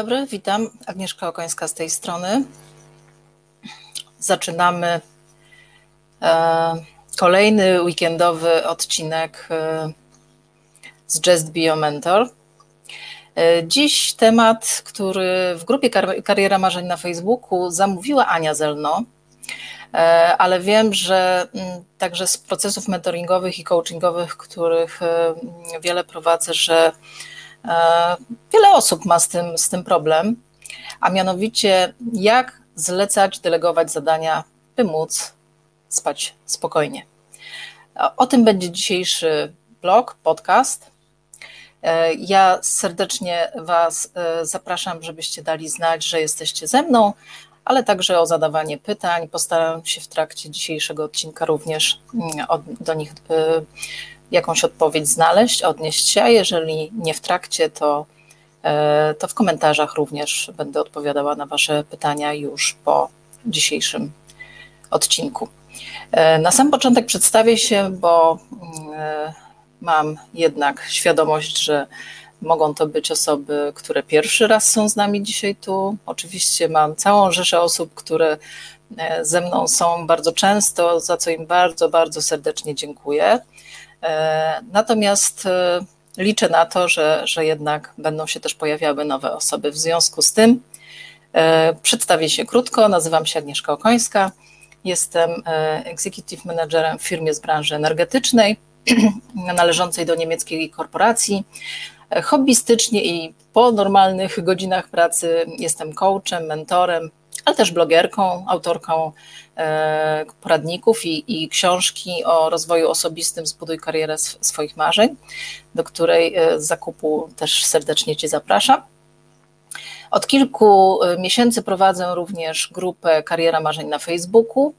Dobry, witam. Agnieszka Okońska z tej strony. Zaczynamy e, kolejny weekendowy odcinek e, z Just Your Mentor. E, dziś temat, który w grupie Kariera Marzeń na Facebooku zamówiła Ania Zelno, ale wiem, że mm, także z procesów mentoringowych i coachingowych, których wiele prowadzę, że wiele osób ma z tym, z tym problem, a mianowicie jak zlecać, delegować zadania, by móc spać spokojnie. O tym będzie dzisiejszy blog, podcast. E, ja serdecznie Was e, zapraszam, żebyście dali znać, że jesteście ze mną, ale także o zadawanie pytań. Postaram się w trakcie dzisiejszego odcinka również mm, do nich jakąś odpowiedź znaleźć, odnieść się, a jeżeli nie w trakcie, to, e, to w komentarzach również będę odpowiadała na Wasze pytania już po dzisiejszym odcinku. E, na sam początek przedstawię się, bo e, mam jednak świadomość, że mogą to być osoby, które pierwszy raz są z nami dzisiaj tu. Oczywiście mam całą rzeszę osób, które ze mną są bardzo często, za co im bardzo, bardzo serdecznie dziękuję. E, natomiast e, liczę na to, że, że jednak będą się też pojawiały nowe osoby. W związku z tym e, przedstawię się krótko. Nazywam się Agnieszka Okońska. Jestem executive managerem w firmie z branży energetycznej należącej do niemieckiej korporacji. Hobbystycznie i po normalnych godzinach pracy jestem coachem, mentorem, ale też blogerką, autorką e, poradników i, i, książki o rozwoju osobistym Zbuduj karierę swoich marzeń, do której e, zakupu też serdecznie Cię zapraszam. Od kilku e, miesięcy prowadzę również grupę Kariera Marzeń na Facebooku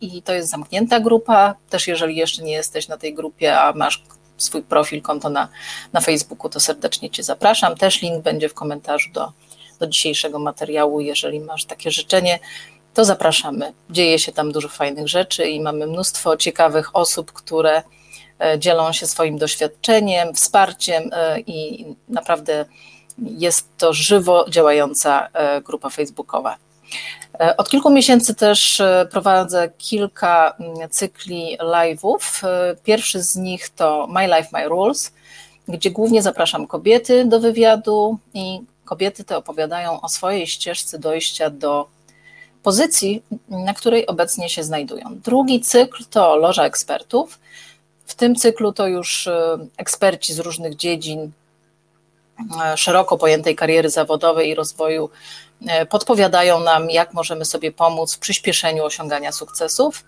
i to jest zamknięta grupa. Też jeżeli jeszcze nie jesteś na tej grupie, a masz swój profil, konto na, na Facebooku, to serdecznie Cię zapraszam. Też link będzie w komentarzu do, do dzisiejszego materiału. Jeżeli masz takie życzenie, to zapraszamy. Dzieje się tam dużo fajnych rzeczy i mamy mnóstwo ciekawych osób, które e, dzielą się swoim doświadczeniem, wsparciem e, i naprawdę jest to żywo działająca e, grupa facebookowa. Od kilku miesięcy też prowadzę kilka mm, cykli live'ów. Pierwszy z nich to My Life, My Rules, gdzie głównie zapraszam kobiety do wywiadu i kobiety te opowiadają o swojej ścieżce dojścia do pozycji, na której obecnie się znajdują. Drugi cykl to Loża Ekspertów. W tym cyklu to już e, eksperci z różnych dziedzin e, szeroko pojętej kariery zawodowej i rozwoju e, podpowiadają nam, jak możemy sobie pomóc w przyspieszeniu osiągania sukcesów.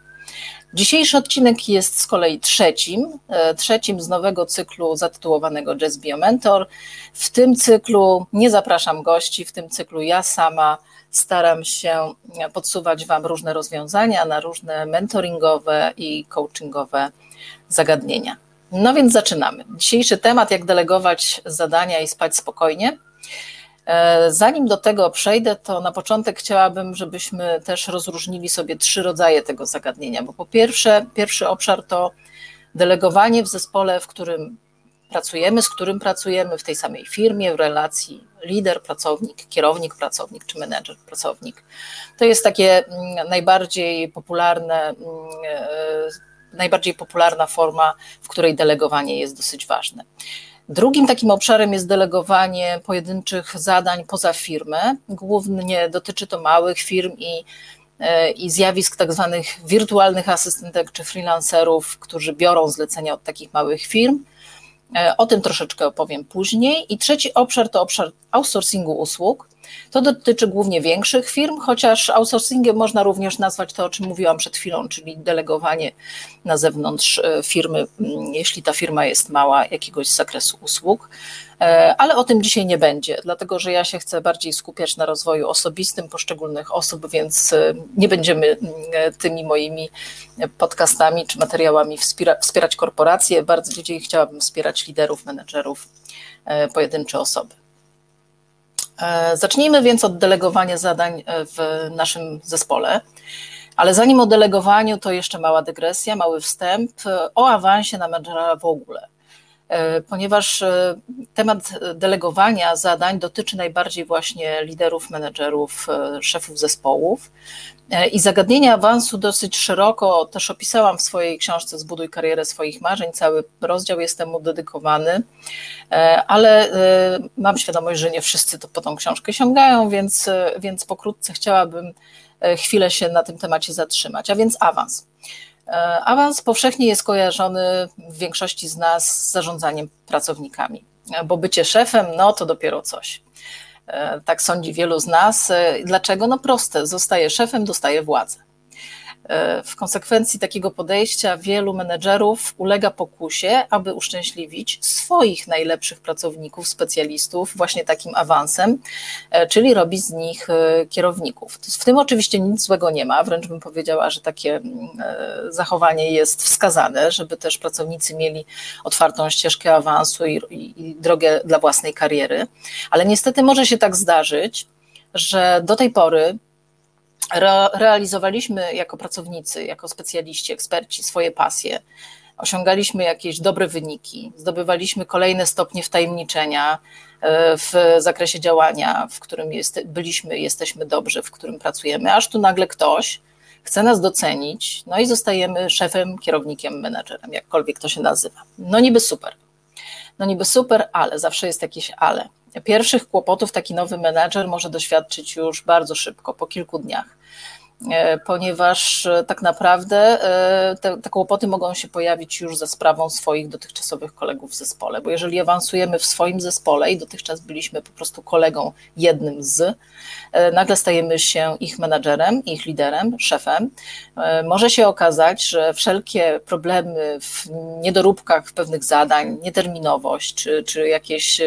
Dzisiejszy odcinek jest z kolei trzecim, e, trzecim z nowego cyklu zatytułowanego Jazz Biomentor. W tym cyklu nie zapraszam gości, w tym cyklu ja sama staram się podsuwać Wam różne rozwiązania na różne mentoringowe i coachingowe zagadnienia. No więc zaczynamy. Dzisiejszy temat, jak delegować zadania i spać spokojnie. E, zanim do tego przejdę, to na początek chciałabym, żebyśmy też rozróżnili sobie trzy rodzaje tego zagadnienia, bo po pierwsze, pierwszy obszar to delegowanie w zespole, w którym pracujemy, z którym pracujemy w tej samej firmie, w relacji lider, pracownik, kierownik, pracownik czy menedżer, pracownik. To jest takie mm, najbardziej popularne, mm, e, najbardziej popularna forma, w której delegowanie jest dosyć ważne. Drugim takim obszarem jest delegowanie pojedynczych zadań poza firmę. Głównie dotyczy to małych firm i, e, i zjawisk tak zwanych wirtualnych asystentek czy freelancerów, którzy biorą zlecenia od takich małych firm. E, o tym troszeczkę opowiem później. I trzeci obszar to obszar outsourcingu usług. To dotyczy głównie większych firm, chociaż outsourcingiem można również nazwać to, o czym mówiłam przed chwilą, czyli delegowanie na zewnątrz e, firmy, jeśli ta firma jest mała, jakiegoś zakresu usług. E, ale o tym dzisiaj nie będzie, dlatego że ja się chcę bardziej skupiać na rozwoju osobistym poszczególnych osób, więc e, nie będziemy tymi moimi podcastami czy materiałami wspierać korporacje. Bardzo bardziej chciałabym wspierać liderów, menedżerów, pojedyncze osoby. E, zacznijmy więc od delegowania zadań e, w naszym zespole. Ale zanim o delegowaniu, to jeszcze mała dygresja, mały wstęp o awansie na menedżera w ogóle. ponieważ temat delegowania zadań dotyczy najbardziej właśnie liderów, menedżerów, szefów zespołów. I zagadnienie awansu dosyć szeroko też opisałam w swojej książce Zbuduj karierę swoich marzeń. Cały rozdział jest temu dedykowany, ale mam świadomość, że nie wszyscy to po tą książkę sięgają, więc, więc pokrótce chciałabym chwilę się na tym temacie zatrzymać. A więc awans. Awans powszechnie jest kojarzony w większości z nas z zarządzaniem pracownikami, bo bycie szefem, no to dopiero coś. E, tak sądzi wielu z nas. E, dlaczego? No proste, zostaje szefem, dostaje władzę. E, w konsekwencji takiego podejścia wielu menedżerów ulega pokusie, aby uszczęśliwić swoich najlepszych pracowników, specjalistów właśnie takim awansem, e, czyli robić z nich e, kierowników. W tym oczywiście nic złego nie ma, wręcz bym powiedziała, że takie mm, zachowanie jest wskazane, żeby też pracownicy mieli otwartą ścieżkę awansu i, i, i drogę dla własnej kariery, ale niestety może się tak zdarzyć, że do tej pory re, realizowaliśmy jako pracownicy, jako specjaliści, eksperci swoje pasje, osiągaliśmy jakieś dobre wyniki, zdobywaliśmy kolejne stopnie wtajemniczenia e, w zakresie działania, w którym jest, byliśmy, jesteśmy dobrzy, w którym pracujemy, aż tu nagle ktoś chce nas docenić, no i zostajemy szefem, kierownikiem, menedżerem, jakkolwiek to się nazywa. No niby super. No niby super, ale zawsze jest jakieś ale. Pierwszych kłopotów taki nowy menedżer może doświadczyć już bardzo szybko, po kilku dniach. E, ponieważ e, tak naprawdę e, te, te, kłopoty mogą się pojawić już za sprawą swoich dotychczasowych kolegów w zespole, bo jeżeli awansujemy w swoim zespole i dotychczas byliśmy po prostu kolegą jednym z, nagle stajemy się ich menadżerem, ich liderem, szefem, może się okazać, że wszelkie problemy w niedoróbkach pewnych zadań, nieterminowość czy, czy jakieś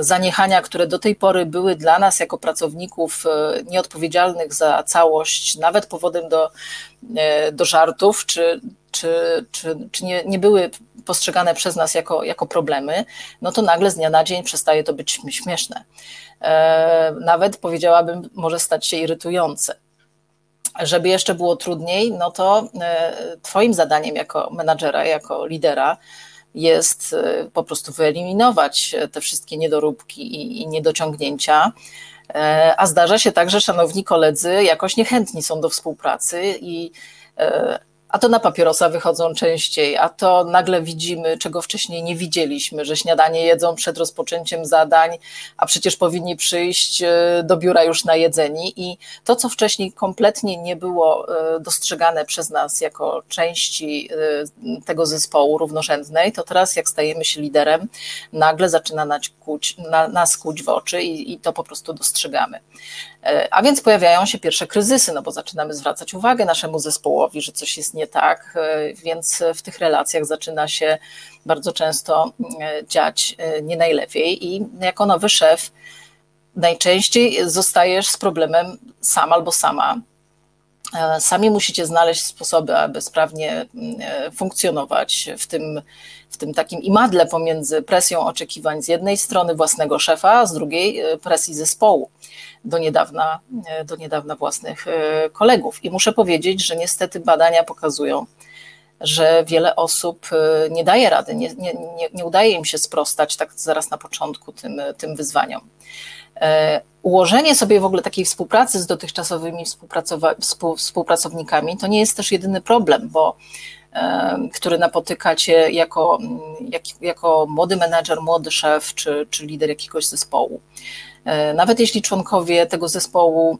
zaniechania, które do tej pory były dla nas jako pracowników e, nieodpowiedzialnych za całość, nawet powodem do, e, do żartów, czy, czy, czy, czy nie, nie były postrzegane przez nas jako, jako problemy, no to nagle z dnia na dzień przestaje to być śmieszne. E, nawet powiedziałabym, może stać się irytujące. Żeby jeszcze było trudniej, no to Twoim zadaniem jako menadżera, jako lidera, jest y, po prostu wyeliminować te wszystkie niedoróbki i, i niedociągnięcia. E, a zdarza się tak, że szanowni koledzy jakoś niechętni są do współpracy i e, a to na papierosa wychodzą częściej, a to nagle widzimy, czego wcześniej nie widzieliśmy, że śniadanie jedzą przed rozpoczęciem zadań, a przecież powinni przyjść e, do biura już najedzeni i to, co wcześniej kompletnie nie było e, dostrzegane przez nas jako części e, tego zespołu równorzędnej, to teraz jak stajemy się liderem, nagle zaczyna nas kuć, na, nas kuć w oczy i, i to po prostu dostrzegamy. A więc pojawiają się pierwsze kryzysy, no bo zaczynamy zwracać uwagę naszemu zespołowi, że coś jest nie tak, e, więc w tych relacjach zaczyna się bardzo często e, dziać e, nie najlepiej i jako nowy szef najczęściej zostajesz z problemem sam albo sama. Sami musicie znaleźć sposoby, aby sprawnie funkcjonować w tym, w tym takim imadle pomiędzy presją oczekiwań z jednej strony własnego szefa, z drugiej presji zespołu do niedawna, e, do niedawna własnych e, kolegów. I muszę powiedzieć, że niestety badania pokazują, że wiele osób e, nie daje rady, nie, nie, nie udaje im się sprostać tak zaraz na początku tym, tym wyzwaniom. Ułożenie sobie w ogóle takiej współpracy z dotychczasowymi współpracownikami to nie jest też jedyny problem, bo który napotykacie jako, jak, jako młody menedżer, młody szef czy, czy lider jakiegoś zespołu. E, nawet jeśli członkowie tego zespołu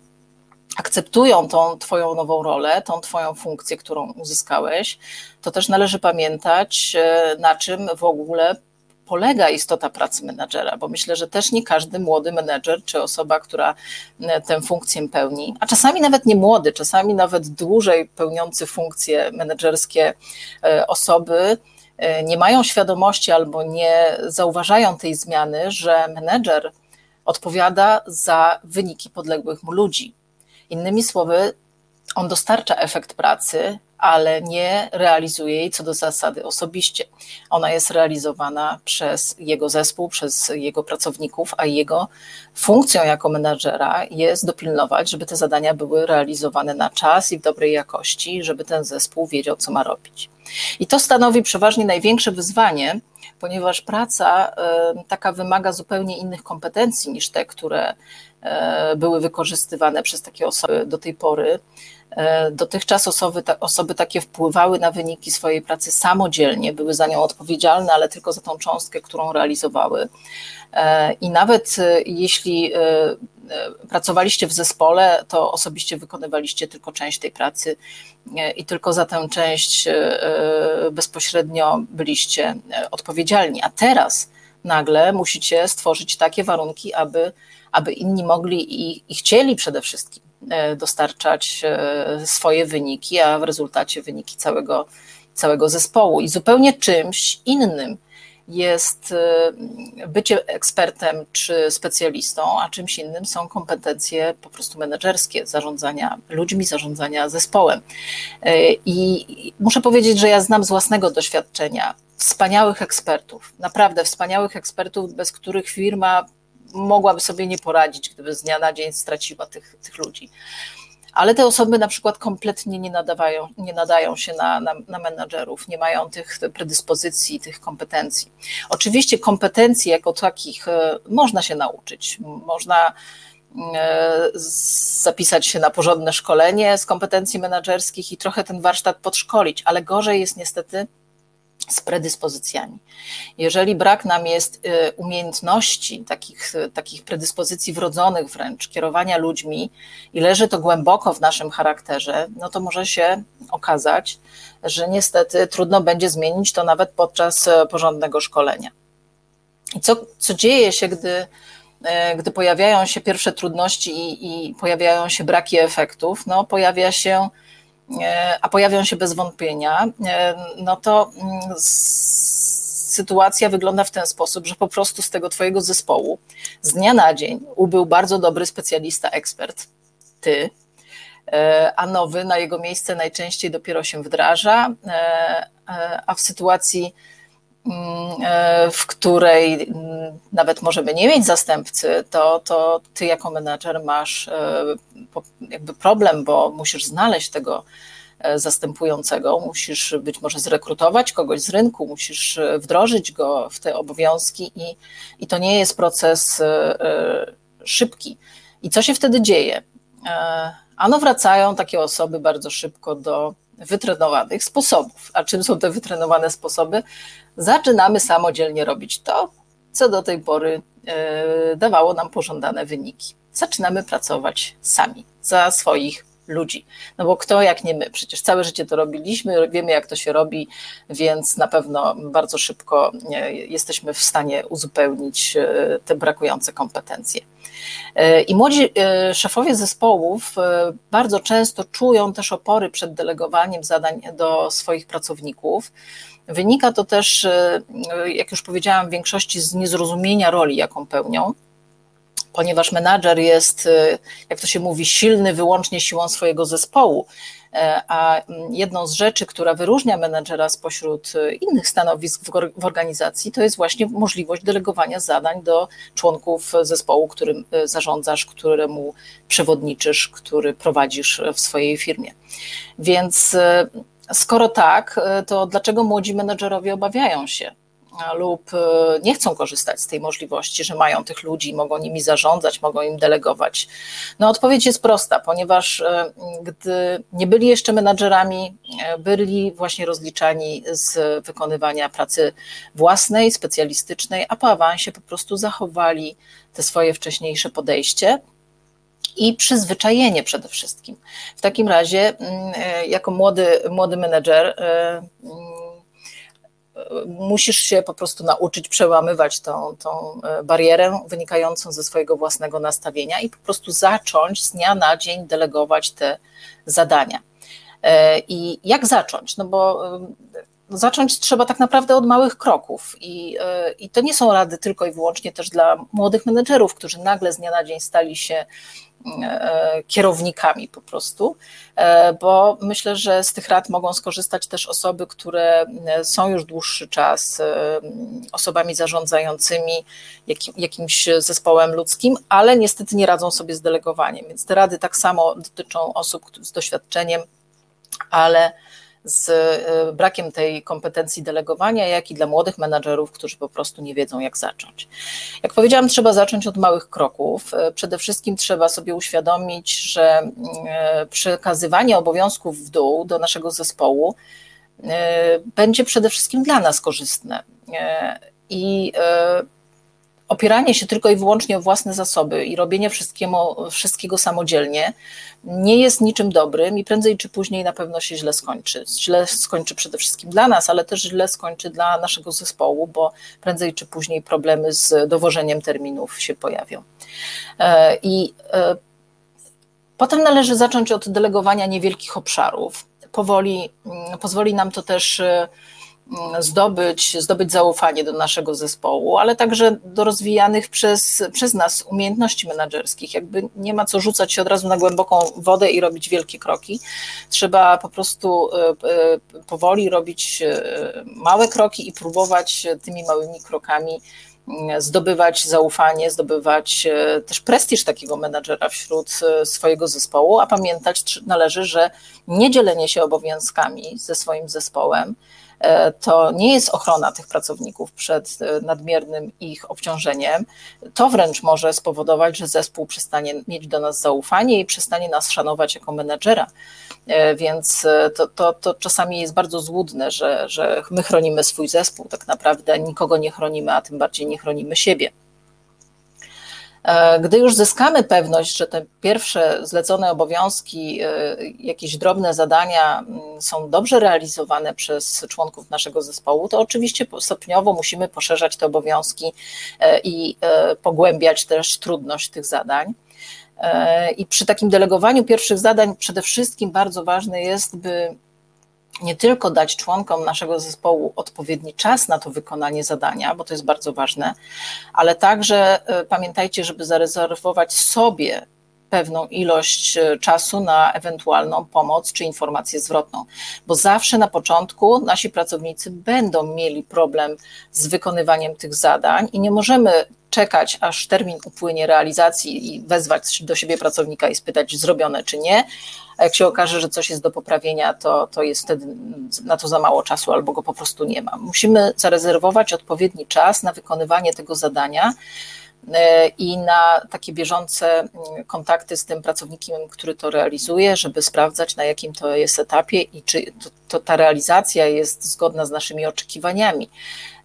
akceptują tą Twoją nową rolę, tą Twoją funkcję, którą uzyskałeś, to też należy pamiętać, e, na czym w ogóle polega istota pracy menedżera, bo myślę, że też nie każdy młody menedżer czy osoba, która e, tę funkcję pełni, a czasami nawet nie młody, czasami nawet dłużej pełniący funkcje menedżerskie osoby, nie mają świadomości albo nie zauważają tej zmiany, że menedżer odpowiada za wyniki podległych mu ludzi. Innymi słowy, on dostarcza efekt pracy, ale nie realizuje jej co do zasady osobiście. Ona jest realizowana przez jego zespół, przez jego pracowników, a jego funkcją jako menadżera jest dopilnować, żeby te zadania były realizowane na czas i w dobrej jakości, żeby ten zespół wiedział, co ma robić. I to stanowi przeważnie największe wyzwanie, ponieważ praca taka wymaga zupełnie innych kompetencji niż te, które były wykorzystywane przez takie osoby do tej pory. E, dotychczas osoby, osoby takie wpływały na wyniki swojej pracy samodzielnie, były za nią odpowiedzialne, ale tylko za tą cząstkę, którą realizowały. E, I nawet e, jeśli pracowaliście w zespole, to osobiście wykonywaliście tylko część tej pracy i tylko za tę część bezpośrednio byliście odpowiedzialni. A teraz nagle musicie stworzyć takie warunki, aby, aby inni mogli i, i chcieli przede wszystkim E, dostarczać e, swoje wyniki, a w rezultacie wyniki całego, całego zespołu. I zupełnie czymś innym jest e, bycie ekspertem czy specjalistą, a czymś innym są kompetencje po prostu menedżerskie, zarządzania ludźmi, zarządzania zespołem. I muszę powiedzieć, że ja znam z własnego doświadczenia wspaniałych ekspertów, naprawdę wspaniałych ekspertów, bez których firma mogłaby sobie nie poradzić, gdyby z dnia na dzień straciła tych, tych ludzi. Ale te osoby na przykład kompletnie nie, nadawają, nie nadają się na, na, na menadżerów, nie mają tych predyspozycji, tych kompetencji. Oczywiście kompetencji jako takich e, można się nauczyć, można e, zapisać się na porządne szkolenie z kompetencji menedżerskich i trochę ten warsztat podszkolić, ale gorzej jest niestety z predyspozycjami. Jeżeli brak nam jest y, umiejętności, takich, takich predyspozycji wrodzonych wręcz, kierowania ludźmi i leży to głęboko w naszym charakterze, no to może się okazać, że niestety trudno będzie zmienić to nawet podczas e, porządnego szkolenia. I co, co dzieje się, gdy, gdy pojawiają się pierwsze trudności i, i pojawiają się braki efektów? No, pojawia się a pojawią się bez wątpienia, e, no to mm, sytuacja wygląda w ten sposób, że po prostu z tego Twojego zespołu z dnia na dzień ubył bardzo dobry specjalista, ekspert, Ty, e, a nowy na jego miejsce najczęściej dopiero się wdraża, a w sytuacji e, w której mm, nawet możemy nie mieć zastępcy, to, to ty jako menadżer masz e, jakby problem, bo musisz znaleźć tego e, zastępującego, musisz być może zrekrutować kogoś z rynku, musisz wdrożyć go w te obowiązki i, i to nie jest proces szybki. I co się wtedy dzieje? Ano wracają takie osoby bardzo szybko do wytrenowanych sposobów. A czym są te wytrenowane sposoby? Zaczynamy samodzielnie robić to, co do tej pory e, dawało nam pożądane wyniki. Zaczynamy pracować sami za swoich ludzi. No bo kto jak nie my? Przecież całe życie to robiliśmy, wiemy jak to się robi, więc na pewno bardzo szybko e, jesteśmy w stanie uzupełnić e, te brakujące kompetencje. E, I młodzi szefowie zespołów bardzo często czują też opory przed delegowaniem zadań do swoich pracowników. Wynika to też, jak już powiedziałam, w większości z niezrozumienia roli, jaką pełnią ponieważ menadżer jest, y, jak to się mówi, silny wyłącznie siłą swojego zespołu. E, a mm, jedną z rzeczy, która wyróżnia menedżera spośród y, innych stanowisk w organizacji, to jest właśnie możliwość delegowania zadań do członków zespołu, którym y, zarządzasz, któremu przewodniczysz, który prowadzisz w swojej firmie. Więc skoro tak, to dlaczego młodzi menedżerowie obawiają się lub e, nie chcą korzystać z tej możliwości, że mają tych ludzi, mogą nimi zarządzać, mogą im delegować? No odpowiedź jest prosta, ponieważ e, gdy nie byli jeszcze menadżerami, e, byli właśnie rozliczani z wykonywania pracy własnej, specjalistycznej, a po awansie po prostu zachowali te swoje wcześniejsze podejście, i przyzwyczajenie przede wszystkim. W takim razie, mm, jako młody, młody menedżer, musisz się po prostu nauczyć przełamywać tą, tą e, barierę wynikającą ze swojego własnego nastawienia i po prostu zacząć z dnia na dzień delegować te zadania. E, I jak zacząć? No bo e, zacząć trzeba tak naprawdę od małych kroków. I, I to nie są rady tylko i wyłącznie też dla młodych menedżerów, którzy nagle z dnia na dzień stali się kierownikami po prostu, e, bo myślę, że z tych rad mogą skorzystać też osoby, które e, są już dłuższy czas osobami zarządzającymi jakim, jakimś zespołem ludzkim, ale niestety nie radzą sobie z delegowaniem. Więc te rady tak samo dotyczą osób z doświadczeniem, ale z e, brakiem tej kompetencji delegowania, jak i dla młodych menadżerów, którzy po prostu nie wiedzą, jak zacząć. Jak powiedziałam, trzeba zacząć od małych kroków. E, przede wszystkim trzeba sobie uświadomić, że mm, e, przekazywanie obowiązków w dół do naszego zespołu będzie przede wszystkim dla nas korzystne. I opieranie się tylko i wyłącznie o własne zasoby i robienie wszystkiego samodzielnie nie jest niczym dobrym i prędzej czy później na pewno się źle skończy. Źle skończy przede wszystkim dla nas, ale też źle skończy dla naszego zespołu, bo prędzej czy później problemy z dowożeniem terminów się pojawią. E, I e, potem należy zacząć od delegowania niewielkich obszarów. Powoli mm, pozwoli nam to też e, zdobyć, zdobyć zaufanie do naszego zespołu, ale także do rozwijanych przez, przez nas umiejętności menedżerskich. Jakby nie ma co rzucać się od razu na głęboką wodę i robić wielkie kroki. Trzeba po prostu e, e, powoli robić e, małe kroki i próbować tymi małymi krokami zdobywać zaufanie, zdobywać też prestiż takiego menadżera wśród swojego zespołu, a pamiętać należy, że nie dzielenie się obowiązkami ze swoim zespołem, to nie jest ochrona tych pracowników przed e, nadmiernym ich obciążeniem. To wręcz może spowodować, że zespół przestanie mieć do nas zaufanie i przestanie nas szanować jako menedżera. E, więc to, to, to czasami jest bardzo złudne, że, że my chronimy swój zespół, tak naprawdę nikogo nie chronimy, a tym bardziej nie chronimy siebie. E, gdy już zyskamy pewność, że te pierwsze zlecone obowiązki, e, jakieś drobne zadania mm, są dobrze realizowane przez członków naszego zespołu, to oczywiście stopniowo musimy poszerzać te obowiązki e, i pogłębiać też trudność tych zadań. I przy takim delegowaniu pierwszych zadań przede wszystkim bardzo ważne jest, by nie tylko dać członkom naszego zespołu odpowiedni czas na to wykonanie zadania, bo to jest bardzo ważne, ale także e, pamiętajcie, żeby zarezerwować sobie pewną ilość e, czasu na ewentualną pomoc czy informację zwrotną, bo zawsze na początku nasi pracownicy będą mieli problem z wykonywaniem tych zadań i nie możemy czekać, aż termin upłynie realizacji i wezwać do siebie pracownika i spytać, zrobione czy nie. A jak się okaże, że coś jest do poprawienia, to, to jest wtedy na to za mało czasu albo go po prostu nie ma. Musimy zarezerwować odpowiedni czas na wykonywanie tego zadania i na takie bieżące mm, kontakty z tym pracownikiem, który to realizuje, żeby sprawdzać, na jakim to jest etapie i czy to, to ta realizacja jest zgodna z naszymi oczekiwaniami.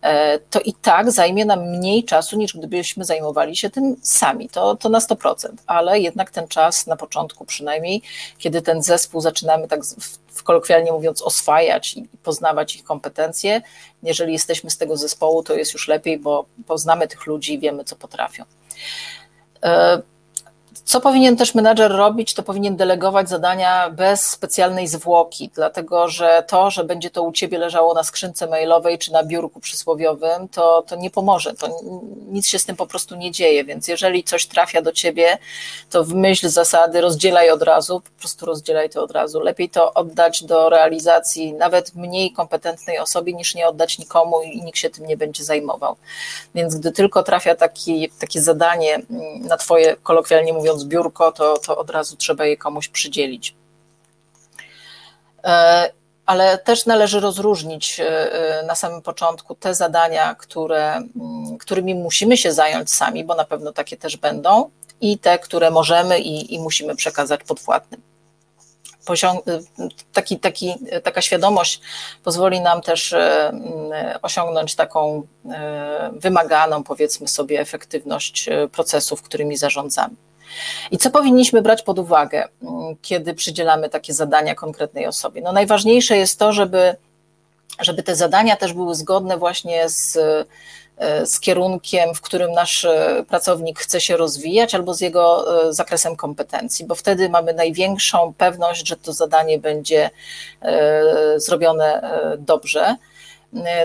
E, to i tak zajmie nam mniej czasu, niż gdybyśmy zajmowali się tym sami. To, to na 100%, ale jednak ten czas na początku przynajmniej, kiedy ten zespół zaczynamy tak w, kolokwialnie mówiąc oswajać i poznawać ich kompetencje, jeżeli jesteśmy z tego zespołu, to jest już lepiej, bo poznamy tych ludzi i wiemy, co potrafią. Co powinien też menadżer robić, to powinien delegować zadania bez specjalnej zwłoki, dlatego że to, że będzie to u ciebie leżało na skrzynce mailowej czy na biurku przysłowiowym, to, to nie pomoże, to nic się z tym po prostu nie dzieje, więc jeżeli coś trafia do ciebie, to w myśl zasady rozdzielaj od razu, po prostu rozdzielaj to od razu. Lepiej to oddać do realizacji nawet mniej kompetentnej osobie, niż nie oddać nikomu i nikt się tym nie będzie zajmował. Więc gdy tylko trafia taki, takie zadanie na twoje, kolokwialnie mówiąc, mając biurko, to, to od razu trzeba je komuś przydzielić. E, ale też należy rozróżnić e, e, na samym początku te zadania, które, mm, którymi musimy się zająć sami, bo na pewno takie też będą, i te, które możemy i, i musimy przekazać podwładnym. taki, taki, taka świadomość pozwoli nam też osiągnąć taką wymaganą, powiedzmy sobie, efektywność procesów, którymi zarządzamy. I co powinniśmy brać pod uwagę, mm, kiedy przydzielamy takie zadania konkretnej osobie? No najważniejsze jest to, żeby, żeby te zadania też były zgodne właśnie z, e, z kierunkiem, w którym nasz e, pracownik chce się rozwijać, albo z jego e, zakresem kompetencji, bo wtedy mamy największą pewność, że to zadanie będzie zrobione dobrze.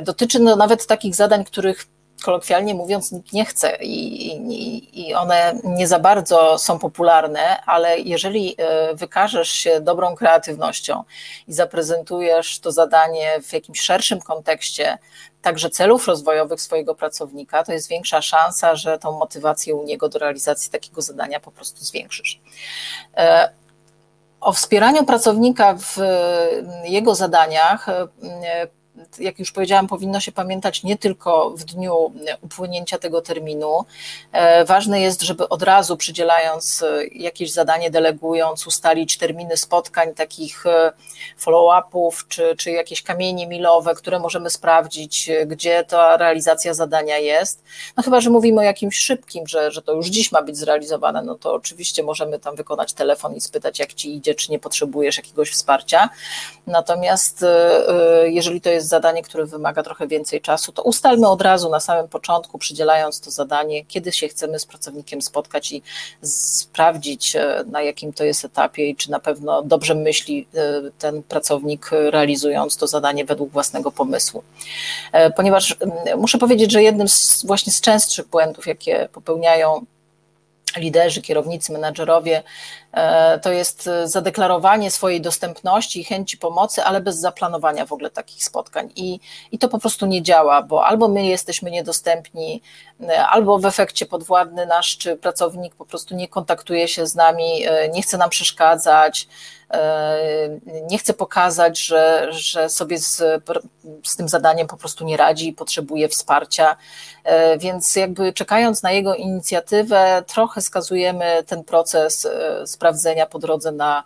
Dotyczy no nawet takich zadań, których kolokwialnie mówiąc, nikt nie chce i, i, i, one nie za bardzo są popularne, ale jeżeli e, wykażesz się dobrą kreatywnością i zaprezentujesz to zadanie w jakimś szerszym kontekście, także celów rozwojowych swojego pracownika, to jest większa szansa, że tą motywację u niego do realizacji takiego zadania po prostu zwiększysz. E, o wspieraniu pracownika w jego zadaniach jak już powiedziałam, powinno się pamiętać nie tylko w dniu upłynięcia tego terminu. E, ważne jest, żeby od razu przydzielając e, jakieś zadanie, delegując, ustalić terminy spotkań, takich e, follow-upów, czy, czy jakieś kamienie milowe, które możemy sprawdzić, gdzie ta realizacja zadania jest. No chyba, że mówimy o jakimś szybkim, że, że to już dziś ma być zrealizowane, no to oczywiście możemy tam wykonać telefon i spytać, jak ci idzie, czy nie potrzebujesz jakiegoś wsparcia. Natomiast jeżeli to jest zadanie, które wymaga trochę więcej czasu, to ustalmy od razu na samym początku, przydzielając to zadanie, kiedy się chcemy z pracownikiem spotkać i sprawdzić, e, na jakim to jest etapie i czy na pewno dobrze myśli e, ten pracownik, realizując to zadanie według własnego pomysłu. E, ponieważ muszę powiedzieć, że jednym z właśnie z częstszych błędów, jakie popełniają liderzy, kierownicy, menadżerowie, e, to jest zadeklarowanie swojej dostępności i chęci pomocy, ale bez zaplanowania w ogóle takich spotkań. I, I to po prostu nie działa, bo albo my jesteśmy niedostępni, e, albo w efekcie podwładny nasz czy pracownik po prostu nie kontaktuje się z nami, e, nie chce nam przeszkadzać, nie chce pokazać, że, że sobie z, z tym zadaniem po prostu nie radzi i potrzebuje wsparcia. Więc jakby czekając na jego inicjatywę, trochę skazujemy ten proces sprawdzenia po drodze na,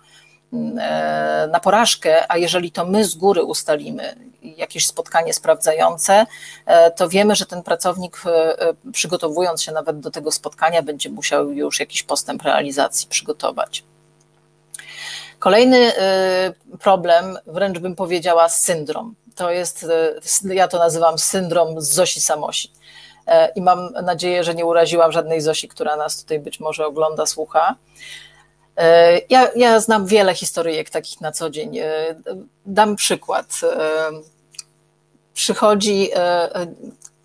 e, na porażkę, a jeżeli to my z góry ustalimy jakieś spotkanie sprawdzające, e, to wiemy, że ten pracownik, e, przygotowując się nawet do tego spotkania, będzie musiał już jakiś postęp realizacji przygotować. Kolejny problem, wręcz bym powiedziała syndrom, to jest, ja to nazywam syndrom Zosi Samosi. I mam nadzieję, że nie uraziłam żadnej Zosi, która nas tutaj być może ogląda, słucha. E, ja, ja znam wiele historyjek takich na co dzień. E, dam przykład. E, przychodzi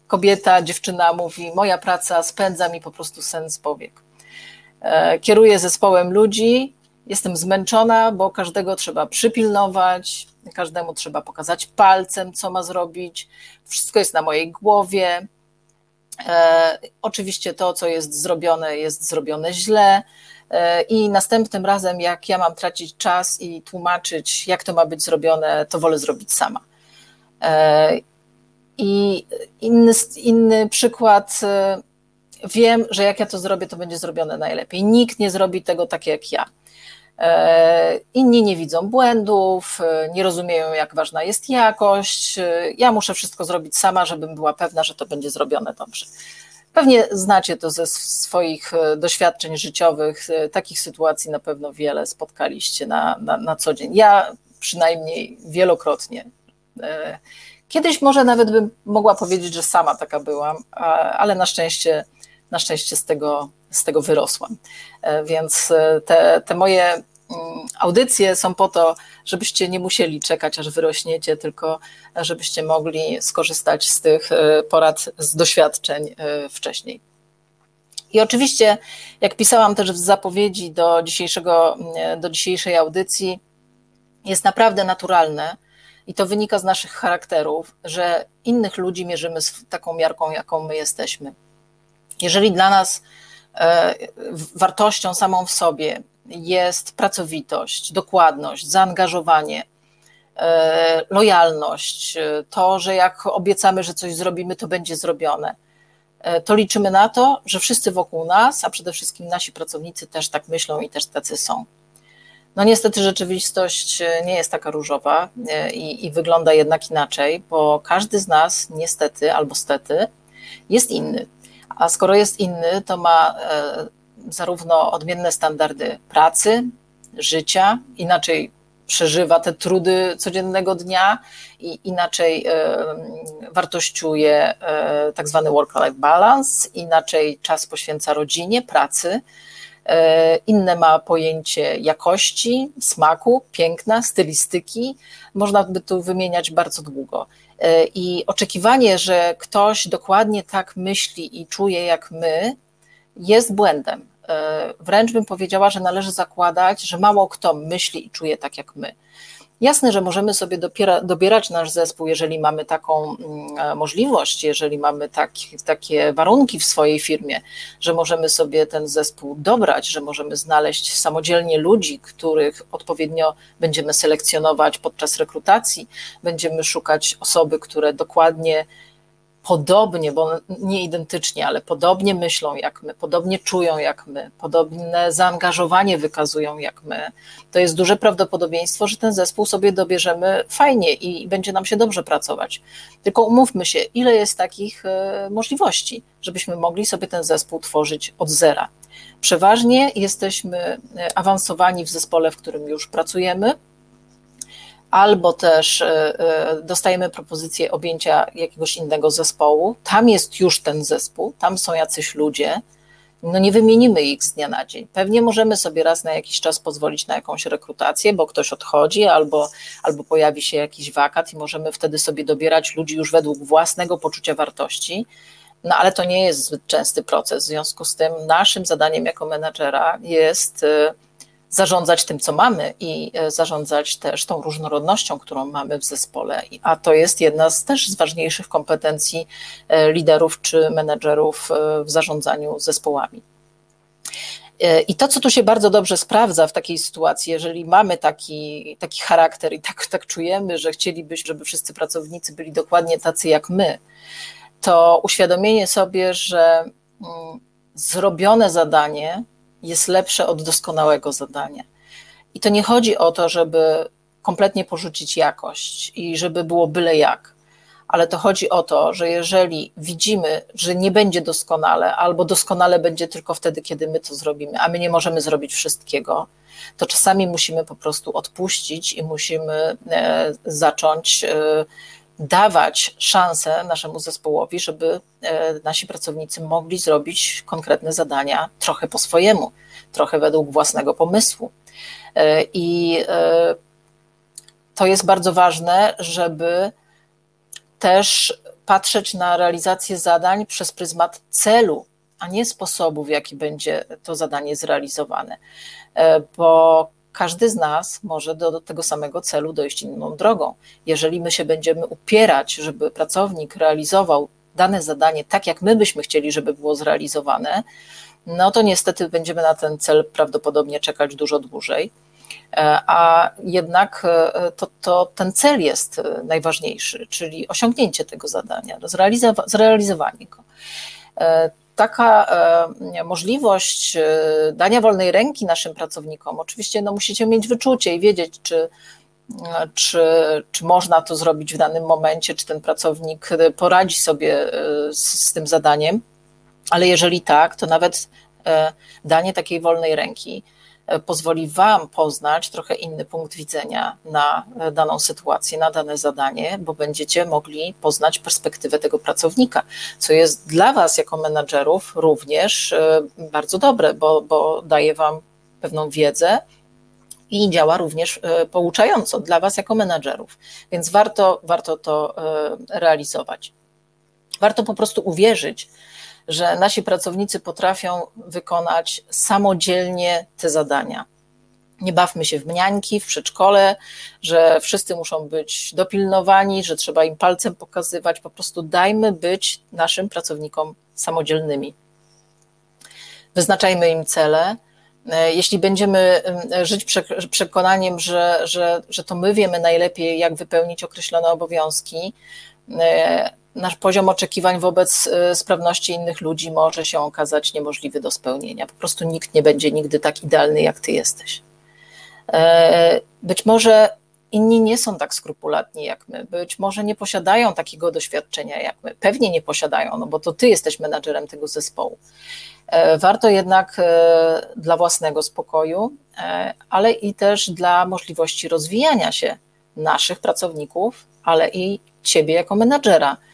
kobieta, dziewczyna mówi: Moja praca spędza mi po prostu sens powiek. Kieruję zespołem ludzi, jestem zmęczona, bo każdego trzeba przypilnować, każdemu trzeba pokazać palcem, co ma zrobić. Wszystko jest na mojej głowie. Oczywiście to, co jest zrobione, jest zrobione źle I następnym razem, jak ja mam tracić czas i tłumaczyć, jak to ma być zrobione, to wolę zrobić sama. E, I inny, inny przykład, e, wiem, że jak ja to zrobię, to będzie zrobione najlepiej. Nikt nie zrobi tego tak jak ja. Inni nie widzą błędów, nie rozumieją, jak ważna jest jakość. Ja muszę wszystko zrobić sama, żebym była pewna, że to będzie zrobione dobrze. Pewnie znacie to ze swoich e, doświadczeń życiowych. E, takich sytuacji na pewno wiele spotkaliście na, na, na co dzień. Ja przynajmniej wielokrotnie. E, kiedyś może nawet bym mogła powiedzieć, że sama taka byłam, ale na szczęście, na szczęście z tego, z tego wyrosłam. Więc te, te moje audycje są po to, żebyście nie musieli czekać, aż wyrośniecie, tylko żebyście mogli skorzystać z tych e, porad, z doświadczeń e, wcześniej. I oczywiście, jak pisałam też w zapowiedzi do, dzisiejszego, mm, do dzisiejszej audycji, jest naprawdę naturalne, i to wynika z naszych charakterów, że innych ludzi mierzymy z taką miarką, jaką my jesteśmy. Jeżeli dla nas e, wartością samą w sobie jest pracowitość, dokładność, zaangażowanie, e, lojalność, e, to, że jak obiecamy, że coś zrobimy, to będzie zrobione. E, to liczymy na to, że wszyscy wokół nas, a przede wszystkim nasi pracownicy też tak myślą i też tacy są. No niestety rzeczywistość nie jest taka różowa i, i wygląda jednak inaczej, bo każdy z nas niestety albo stety jest inny. A skoro jest inny, to ma zarówno odmienne standardy pracy, życia, inaczej przeżywa te trudy codziennego dnia i inaczej e, wartościuje e, tak zwany work-life balance, inaczej czas poświęca rodzinie, pracy, e, inne ma pojęcie jakości, smaku, piękna, stylistyki. Można by tu wymieniać bardzo długo. I oczekiwanie, że ktoś dokładnie tak myśli i czuje jak my, jest błędem. wręcz bym powiedziała, że należy zakładać, że mało kto myśli i czuje tak jak my. Jasne, że możemy sobie dopiera, dobierać nasz zespół, jeżeli mamy taką mm, e, możliwość, jeżeli mamy tak, takie warunki w swojej firmie, że możemy sobie ten zespół dobrać, że możemy znaleźć samodzielnie ludzi, których odpowiednio będziemy selekcjonować podczas rekrutacji, będziemy szukać osoby, które dokładnie podobnie, bo nie identycznie, ale podobnie myślą jak my, podobnie czują jak my, podobne zaangażowanie wykazują jak my, to jest duże prawdopodobieństwo, że ten zespół sobie dobierzemy fajnie i będzie nam się dobrze pracować. Tylko umówmy się, ile jest takich e, możliwości, żebyśmy mogli sobie ten zespół tworzyć od zera. Przeważnie jesteśmy e, awansowani w zespole, w którym już pracujemy, albo też e, e, dostajemy propozycję objęcia jakiegoś innego zespołu. Tam jest już ten zespół, tam są jacyś ludzie. No nie wymienimy ich z dnia na dzień. Pewnie możemy sobie raz na jakiś czas pozwolić na jakąś rekrutację, bo ktoś odchodzi albo, albo pojawi się jakiś wakat i możemy wtedy sobie dobierać ludzi już według własnego poczucia wartości. No ale to nie jest zbyt częsty proces. W związku z tym naszym zadaniem jako menadżera jest e, zarządzać tym, co mamy i e, zarządzać też tą różnorodnością, którą mamy w zespole. A to jest jedna z też z ważniejszych kompetencji e, liderów czy menedżerów e, w zarządzaniu zespołami. I to, co tu się bardzo dobrze sprawdza w takiej sytuacji, jeżeli mamy taki, taki charakter i tak, tak czujemy, że chcielibyśmy, żeby wszyscy pracownicy byli dokładnie tacy jak my, to uświadomienie sobie, że mm, zrobione zadanie jest lepsze od doskonałego zadania. I to nie chodzi o to, żeby kompletnie porzucić jakość i żeby było byle jak, ale to chodzi o to, że jeżeli widzimy, że nie będzie doskonale, albo doskonale będzie tylko wtedy, kiedy my to zrobimy, a my nie możemy zrobić wszystkiego, to czasami musimy po prostu odpuścić i musimy e, zacząć e, dawać szansę naszemu zespołowi, żeby e, nasi pracownicy mogli zrobić konkretne zadania trochę po swojemu, trochę według własnego pomysłu. E, I e, to jest bardzo ważne, żeby też patrzeć na realizację zadań przez pryzmat celu, a nie sposobu, w jaki będzie to zadanie zrealizowane. Bo każdy z nas może do, do, tego samego celu dojść inną drogą. Jeżeli my się będziemy upierać, żeby pracownik realizował dane zadanie tak, jak my byśmy chcieli, żeby było zrealizowane, no to niestety będziemy na ten cel prawdopodobnie czekać dużo dłużej. E, a jednak e, to, to ten cel jest e, najważniejszy, czyli osiągnięcie tego zadania, zrealizowanie go taka e, możliwość e, dania wolnej ręki naszym pracownikom, oczywiście no, musicie mieć wyczucie i wiedzieć, czy, e, czy, czy można to zrobić w danym momencie, czy ten pracownik poradzi sobie z, z tym zadaniem, ale jeżeli tak, to nawet danie takiej wolnej ręki pozwoli Wam poznać trochę inny punkt widzenia na daną sytuację, na dane zadanie, bo będziecie mogli poznać perspektywę tego pracownika, co jest dla Was jako menadżerów również e, bardzo dobre, bo, bo daje Wam pewną wiedzę, i działa również e, pouczająco dla Was jako menadżerów, więc warto, warto to e, realizować. Warto po prostu uwierzyć, że nasi pracownicy potrafią wykonać samodzielnie te zadania. Nie bawmy się w mniańki, w przedszkole, że wszyscy muszą być dopilnowani, że trzeba im palcem pokazywać. Po prostu dajmy być naszym pracownikom samodzielnymi. Wyznaczajmy im cele. Jeśli będziemy żyć przekonaniem, że, że, że to my wiemy najlepiej, jak wypełnić określone obowiązki, nasz poziom oczekiwań wobec y, sprawności innych ludzi może się okazać niemożliwy do spełnienia. Po prostu nikt nie będzie nigdy tak idealny, jak ty jesteś. E, być może inni nie są tak skrupulatni jak my, być może nie posiadają takiego doświadczenia jak my. Pewnie nie posiadają, no bo to ty jesteś menadżerem tego zespołu. E, warto jednak e, dla własnego spokoju, ale i też dla możliwości rozwijania się naszych pracowników, ale i ciebie jako menadżera E,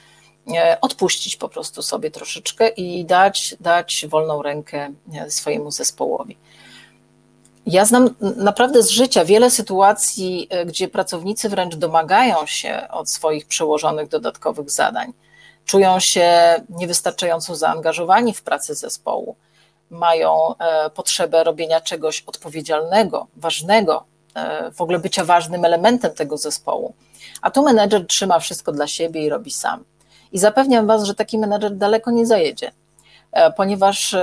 odpuścić po prostu sobie troszeczkę i dać, dać wolną rękę e, swojemu zespołowi. Ja znam naprawdę z życia wiele sytuacji, e, gdzie pracownicy wręcz domagają się od swoich przełożonych dodatkowych zadań. Czują się niewystarczająco zaangażowani w pracę zespołu. mają potrzebę robienia czegoś odpowiedzialnego, ważnego, w ogóle bycia ważnym elementem tego zespołu. A tu menedżer trzyma wszystko dla siebie i robi sam. I zapewniam Was, że taki menedżer daleko nie zajedzie, ponieważ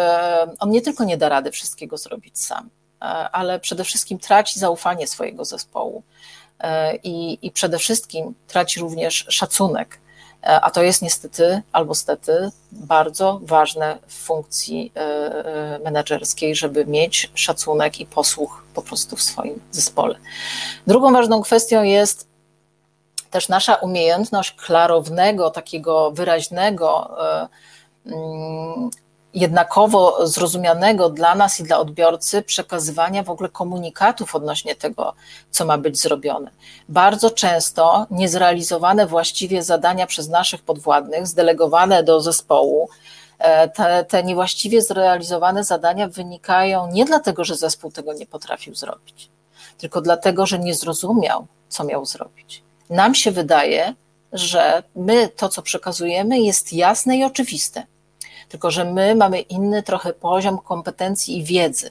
on nie tylko nie da rady wszystkiego zrobić sam, ale przede wszystkim traci zaufanie swojego zespołu i, i przede wszystkim traci również szacunek a to jest niestety albo stety bardzo ważne w funkcji e, e, menedżerskiej, żeby mieć szacunek i posłuch po prostu w swoim zespole. Drugą ważną kwestią jest też nasza umiejętność klarownego, takiego wyraźnego e, mm, jednakowo zrozumianego dla nas i dla odbiorcy przekazywania w ogóle komunikatów odnośnie tego, co ma być zrobione. Bardzo często niezrealizowane właściwie zadania przez naszych podwładnych, zdelegowane do zespołu, e, te, te niewłaściwie zrealizowane zadania wynikają nie dlatego, że zespół tego nie potrafił zrobić, tylko dlatego, że nie zrozumiał, co miał zrobić. Nam się wydaje, że my to, co przekazujemy, jest jasne i oczywiste tylko że my mamy inny trochę poziom kompetencji i wiedzy.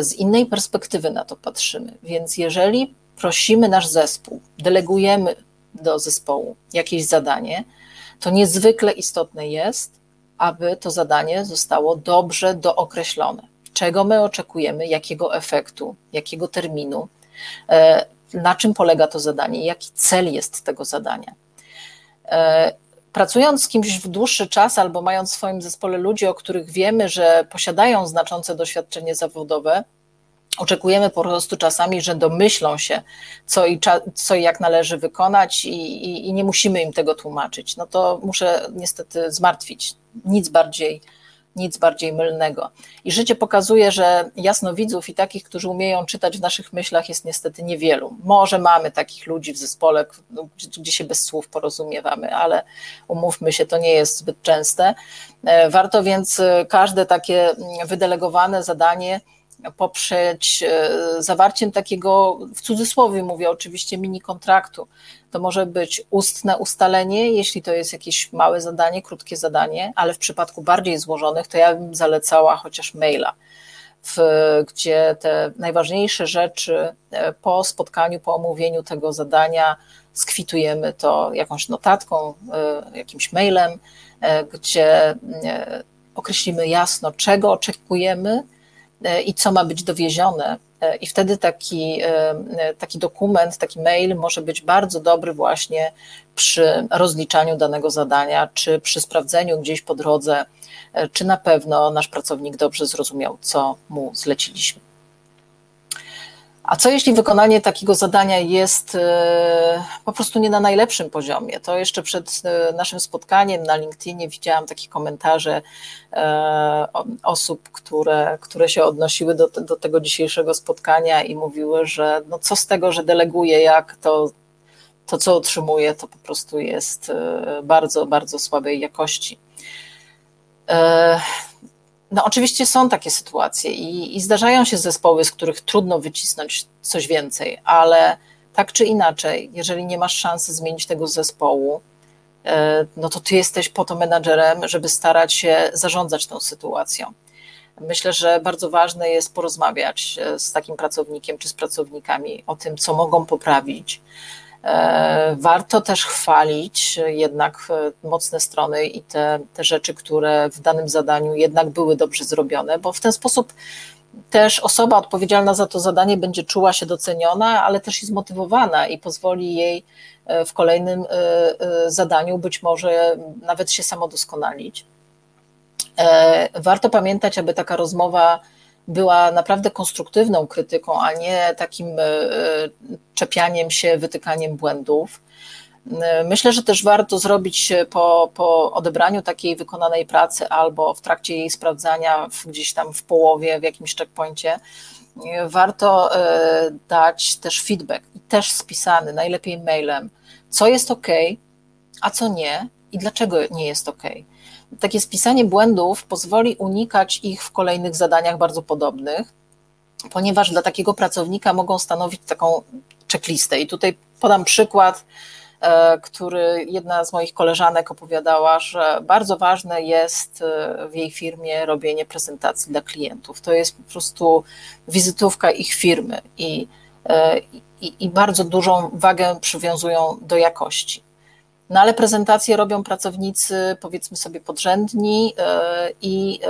Z innej perspektywy na to patrzymy. Więc jeżeli prosimy nasz zespół, delegujemy do zespołu jakieś zadanie, to niezwykle istotne jest, aby to zadanie zostało dobrze dookreślone. Czego my oczekujemy, jakiego efektu, jakiego terminu, e, na czym polega to zadanie, jaki cel jest tego zadania. E, pracując z kimś w dłuższy czas albo mając w swoim zespole ludzi, o których wiemy, że posiadają znaczące doświadczenie zawodowe, oczekujemy po prostu czasami, że domyślą się, co i, co i jak należy wykonać, i, i, i nie musimy im tego tłumaczyć. No to muszę niestety zmartwić. Nic bardziej nic bardziej mylnego. I życie pokazuje, że jasnowidzów i takich, którzy umieją czytać w naszych myślach, jest niestety niewielu. Może mamy takich ludzi w zespole, no, gdzie się bez słów porozumiewamy, ale umówmy się, to nie jest zbyt częste. E, warto więc e, każde takie mm, wydelegowane zadanie poprzeć e, zawarciem takiego, w cudzysłowie mówię oczywiście, mini kontraktu. To może być ustne ustalenie, jeśli to jest jakieś małe zadanie, krótkie zadanie, ale w przypadku bardziej złożonych, to ja bym zalecała chociaż maila. W, gdzie te najważniejsze rzeczy e, po spotkaniu, po omówieniu tego zadania skwitujemy to jakąś notatką, e, jakimś mailem, gdzie określimy jasno, czego oczekujemy, E, i co ma być dowiezione. E, I wtedy taki, e, taki dokument, taki mail może być bardzo dobry właśnie przy rozliczaniu danego zadania, czy przy sprawdzeniu gdzieś po drodze, czy na pewno nasz pracownik dobrze zrozumiał, co mu zleciliśmy. A co jeśli wykonanie takiego zadania jest e, po prostu nie na najlepszym poziomie? To jeszcze przed e, naszym spotkaniem na LinkedInie widziałam takie komentarze e, osób, które, które się odnosiły do, do tego dzisiejszego spotkania i mówiły, że no co z tego, że deleguję, jak to, to co otrzymuję, to po prostu jest bardzo, bardzo słabej jakości. No, oczywiście są takie sytuacje i, i, zdarzają się zespoły, z których trudno wycisnąć coś więcej, ale tak czy inaczej, jeżeli nie masz szansy zmienić tego zespołu, e, no to ty jesteś po to menadżerem, żeby starać się zarządzać tą sytuacją. Myślę, że bardzo ważne jest porozmawiać e, z takim pracownikiem czy z pracownikami o tym, co mogą poprawić, warto też chwalić jednak e, mocne strony i te, te rzeczy, które w danym zadaniu jednak były dobrze zrobione, bo w ten sposób też osoba odpowiedzialna za to zadanie będzie czuła się doceniona, ale też i zmotywowana i pozwoli jej e, w kolejnym zadaniu być może nawet się samodoskonalić. Warto pamiętać, aby taka rozmowa była naprawdę konstruktywną krytyką, a nie takim e, czepianiem się, wytykaniem błędów. E, myślę, że też warto zrobić po, po odebraniu takiej wykonanej pracy albo w trakcie jej sprawdzania w, gdzieś tam w połowie, w jakimś checkpoincie, e, warto dać też feedback też spisany, najlepiej mailem, co jest ok, a co nie i dlaczego nie jest ok takie spisanie błędów pozwoli unikać ich w kolejnych zadaniach bardzo podobnych, ponieważ dla takiego pracownika mogą stanowić taką checklistę. I tutaj podam przykład który jedna z moich koleżanek opowiadała, że bardzo ważne jest w jej firmie robienie prezentacji dla klientów. To jest po prostu wizytówka ich firmy i, i, i bardzo dużą wagę przywiązują do jakości. No ale prezentacje robią pracownicy, powiedzmy sobie, podrzędni i,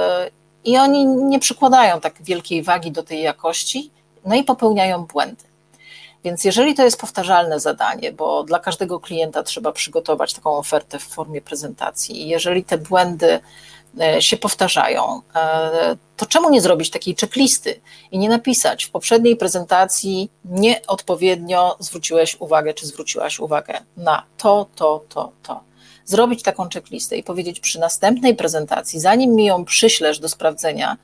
i oni nie przykładają tak wielkiej wagi do tej jakości, no i popełniają błędy. Więc jeżeli to jest powtarzalne zadanie, bo dla każdego klienta trzeba przygotować taką ofertę w formie prezentacji, jeżeli te błędy e, się powtarzają, e, to czemu nie zrobić takiej checklisty i nie napisać? W poprzedniej prezentacji nieodpowiednio zwróciłeś uwagę, czy zwróciłaś uwagę na to, to, to, to. Zrobić taką checklistę i powiedzieć przy następnej prezentacji, zanim mi ją przyślesz do sprawdzenia,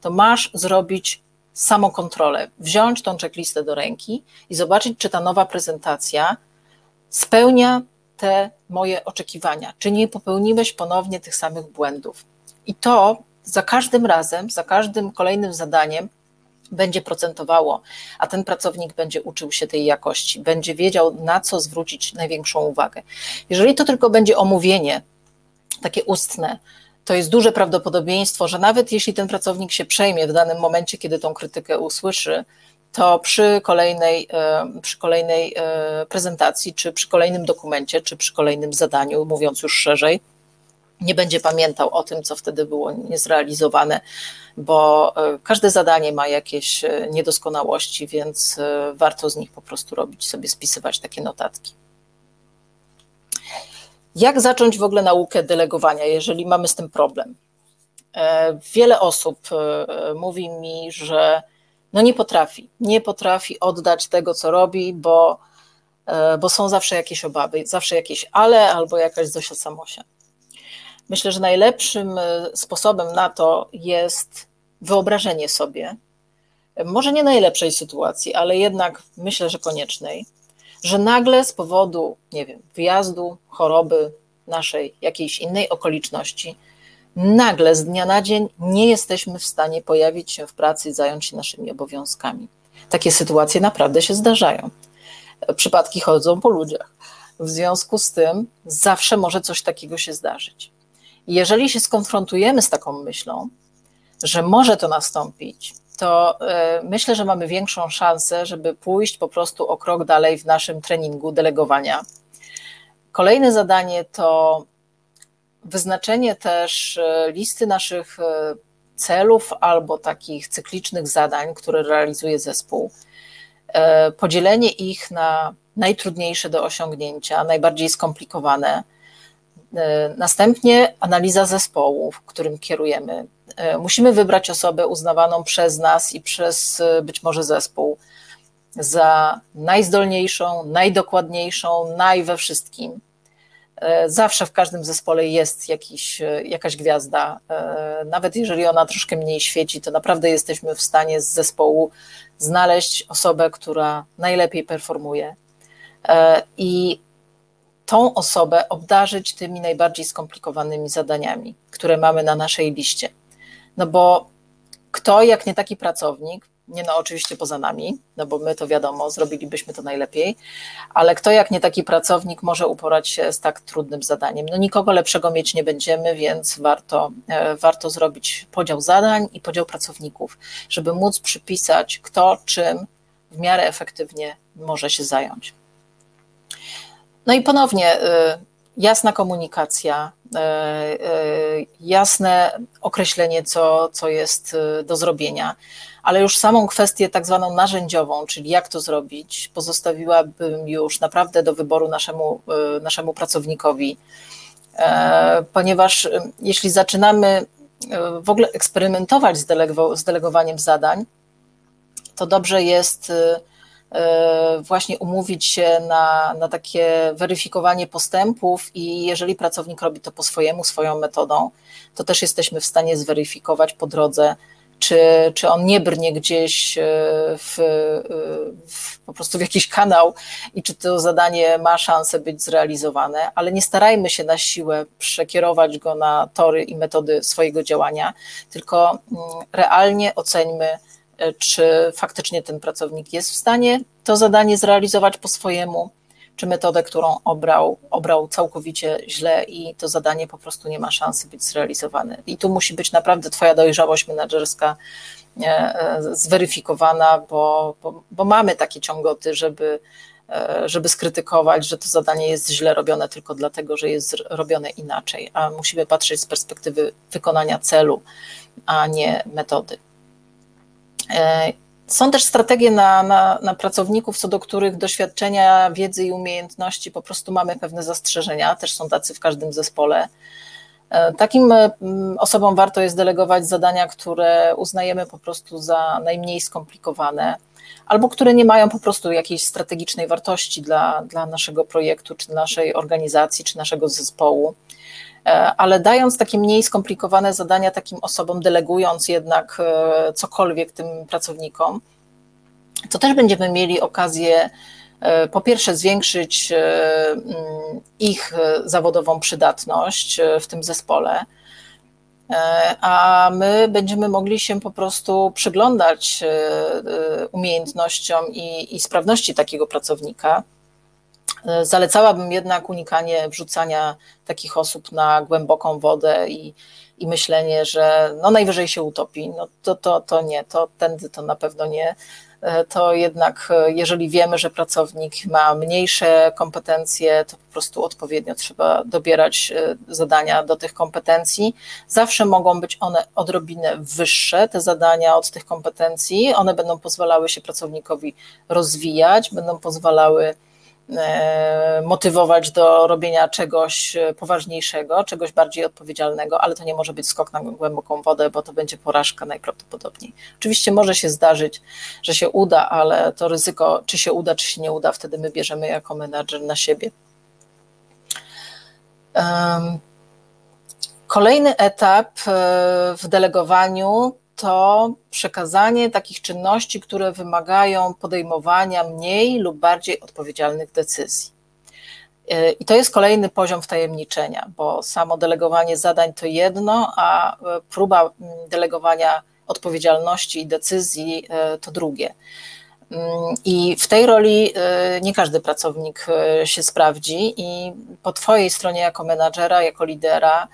to masz zrobić samokontrolę, wziąć tą checklistę do ręki i zobaczyć, czy ta nowa prezentacja spełnia te moje oczekiwania, czy nie popełniłeś ponownie tych samych błędów. I to za każdym razem, za każdym kolejnym zadaniem będzie procentowało, a ten pracownik będzie uczył się tej jakości, będzie wiedział, na co zwrócić największą uwagę. Jeżeli to tylko będzie omówienie, takie ustne, to jest duże prawdopodobieństwo, że nawet jeśli ten pracownik się przejmie w danym momencie, kiedy tą krytykę usłyszy, to przy kolejnej, e, przy kolejnej e, prezentacji, czy przy kolejnym dokumencie, czy przy kolejnym zadaniu, mówiąc już szerzej, nie będzie pamiętał o tym, co wtedy było niezrealizowane, bo e, każde zadanie ma jakieś e, niedoskonałości, więc e, warto z nich po prostu robić, sobie spisywać takie notatki. Jak zacząć w ogóle naukę delegowania, jeżeli mamy z tym problem? Wiele osób mówi mi, że no nie potrafi, nie potrafi oddać tego, co robi, bo, bo są zawsze jakieś obawy, zawsze jakieś ale albo jakaś Zosia Samosia. Myślę, że najlepszym e, sposobem na to jest wyobrażenie sobie, może nie najlepszej sytuacji, ale jednak myślę, że koniecznej, że nagle z powodu, nie wiem, wyjazdu, choroby naszej, jakiejś innej okoliczności, nagle z dnia na dzień nie jesteśmy w stanie pojawić się w pracy i zająć się naszymi obowiązkami. Takie sytuacje naprawdę się zdarzają. Przypadki chodzą po ludziach. W związku z tym zawsze może coś takiego się zdarzyć. Jeżeli się skonfrontujemy z taką myślą, że może to nastąpić, to e, myślę, że mamy większą szansę, żeby pójść po prostu o krok dalej w naszym treningu delegowania. Kolejne zadanie to wyznaczenie też e, listy naszych e, celów albo takich cyklicznych zadań, które realizuje zespół, podzielenie ich na najtrudniejsze do osiągnięcia, najbardziej skomplikowane następnie analiza zespołu, którym kierujemy. E, musimy wybrać osobę uznawaną przez nas i przez e, być może zespół za najzdolniejszą, najdokładniejszą, naj we wszystkim. Zawsze w każdym zespole jest jakiś, jakaś gwiazda. Nawet jeżeli ona troszkę mniej świeci, to naprawdę jesteśmy w stanie z zespołu znaleźć osobę, która najlepiej performuje. I tą osobę obdarzyć tymi najbardziej skomplikowanymi zadaniami, które mamy na naszej liście. No bo kto, jak nie taki pracownik, nie no oczywiście poza nami, no bo my to wiadomo, zrobilibyśmy to najlepiej, ale kto jak nie taki pracownik może uporać się z tak trudnym zadaniem? No nikogo lepszego mieć nie będziemy, więc warto, e, warto zrobić podział zadań i podział pracowników, żeby móc przypisać kto czym w miarę efektywnie może się zająć. No i ponownie y, jasna komunikacja, y, y, jasne określenie, co, co jest do zrobienia, ale już samą kwestię tak zwaną narzędziową, czyli jak to zrobić, pozostawiłabym już naprawdę do wyboru naszemu, naszemu pracownikowi, ponieważ jeśli zaczynamy w ogóle eksperymentować z delegowaniem zadań, to dobrze jest E, właśnie umówić się na, na takie weryfikowanie postępów i jeżeli pracownik robi to po swojemu, swoją metodą, to też jesteśmy w stanie zweryfikować po drodze, czy, czy on nie brnie gdzieś e, w, e, w, po prostu w jakiś kanał i czy to zadanie ma szansę być zrealizowane, ale nie starajmy się na siłę przekierować go na tory i metody swojego działania, tylko mm, realnie oceńmy, E, czy faktycznie ten pracownik jest w stanie to zadanie zrealizować po swojemu, czy metodę, którą obrał, obrał całkowicie źle i to zadanie po prostu nie ma szansy być zrealizowane. I tu musi być naprawdę Twoja dojrzałość menedżerska e, zweryfikowana, bo, bo, bo mamy takie ciągoty, żeby E, żeby skrytykować, że to zadanie jest źle robione tylko dlatego, że jest robione inaczej, a musimy patrzeć z perspektywy wykonania celu, a nie metody. E, są też strategie na, na, na, pracowników, co do których doświadczenia, wiedzy i umiejętności po prostu mamy pewne zastrzeżenia, też są tacy w każdym zespole. E, takim osobom warto jest delegować zadania, które uznajemy po prostu za najmniej skomplikowane albo które nie mają po prostu jakiejś strategicznej wartości dla, dla naszego projektu, czy naszej organizacji, czy naszego zespołu. E, ale dając takie mniej skomplikowane zadania takim osobom, delegując jednak e, cokolwiek tym pracownikom, to też będziemy mieli okazję e, po pierwsze zwiększyć ich zawodową przydatność w tym zespole, a my będziemy mogli się po prostu przyglądać umiejętnościom i, i sprawności takiego pracownika. Zalecałabym jednak unikanie wrzucania takich osób na głęboką wodę i, i myślenie, że no najwyżej się utopi. No to, to, to nie, to tędy to na pewno nie. E, to jednak e, jeżeli wiemy, że pracownik ma mniejsze kompetencje, to po prostu odpowiednio trzeba dobierać e, zadania do tych kompetencji. Zawsze mogą być one odrobinę wyższe, te zadania od tych kompetencji. One będą pozwalały się pracownikowi rozwijać, będą pozwalały motywować do robienia czegoś poważniejszego, czegoś bardziej odpowiedzialnego, ale to nie może być skok na głęboką wodę, bo to będzie porażka najprawdopodobniej. Oczywiście może się zdarzyć, że się uda, ale to ryzyko, czy się uda, czy się nie uda, wtedy my bierzemy jako menadżer na siebie. Kolejny etap e, w delegowaniu to przekazanie takich czynności, które wymagają podejmowania mniej lub bardziej odpowiedzialnych decyzji. E, I to jest kolejny poziom wtajemniczenia, bo samo delegowanie zadań to jedno, a e, próba delegowania odpowiedzialności i decyzji e, to drugie. Mm, I w tej roli nie każdy pracownik się sprawdzi, i po Twojej stronie, jako menadżera, jako lidera,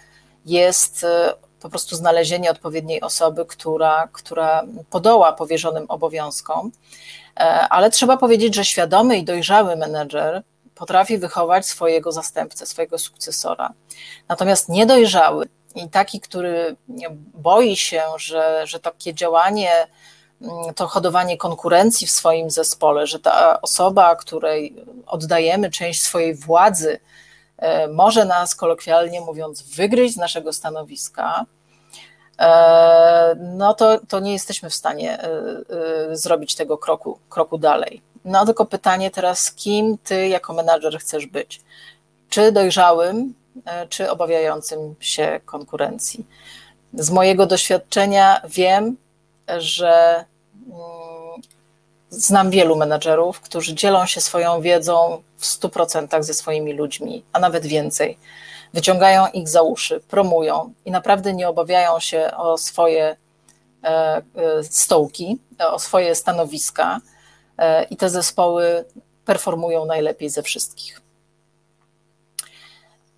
jest po prostu znalezienie odpowiedniej osoby, która, która podoła powierzonym obowiązkom. E, ale trzeba powiedzieć, że świadomy i dojrzały menedżer potrafi wychować swojego zastępcę, swojego sukcesora. Natomiast niedojrzały i taki, który boi się, że, że takie działanie, mm, to hodowanie konkurencji w swoim zespole, że ta osoba, której oddajemy część swojej władzy, może nas, kolokwialnie mówiąc, wygryźć z naszego stanowiska, e, no to, to nie jesteśmy w stanie e, zrobić tego kroku, kroku dalej. No tylko pytanie teraz, kim ty jako menadżer chcesz być? Czy dojrzałym, czy obawiającym się konkurencji? Z mojego doświadczenia wiem, że mm, znam wielu menedżerów, którzy dzielą się swoją wiedzą w 100% ze swoimi ludźmi, a nawet więcej. Wyciągają ich za uszy, promują i naprawdę nie obawiają się o swoje e, e, stołki, o swoje stanowiska e, i te zespoły performują najlepiej ze wszystkich.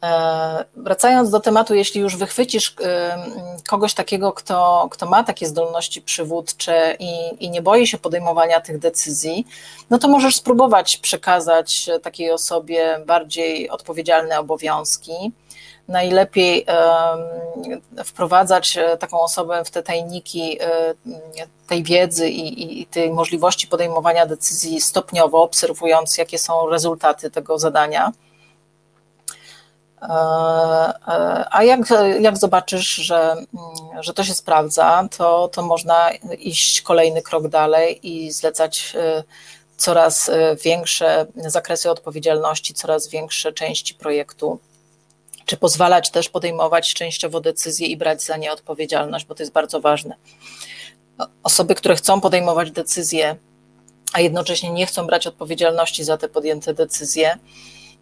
E, wracając do tematu, jeśli już wychwycisz e, kogoś takiego, kto, kto ma takie zdolności przywódcze i, i nie boi się podejmowania tych decyzji, no to możesz spróbować przekazać takiej osobie bardziej odpowiedzialne obowiązki. Najlepiej wprowadzać e, taką osobę w te tajniki tej wiedzy i, i tej możliwości podejmowania decyzji stopniowo, obserwując, jakie są rezultaty tego zadania a jak, jak zobaczysz, że, mm, że to się sprawdza, to, to można iść kolejny krok dalej i zlecać e, coraz większe zakresy odpowiedzialności, coraz większe części projektu, czy pozwalać też podejmować częściowo decyzje i brać za nie odpowiedzialność, bo to jest bardzo ważne. Osoby, które chcą podejmować decyzje, a jednocześnie nie chcą brać odpowiedzialności za te podjęte decyzje,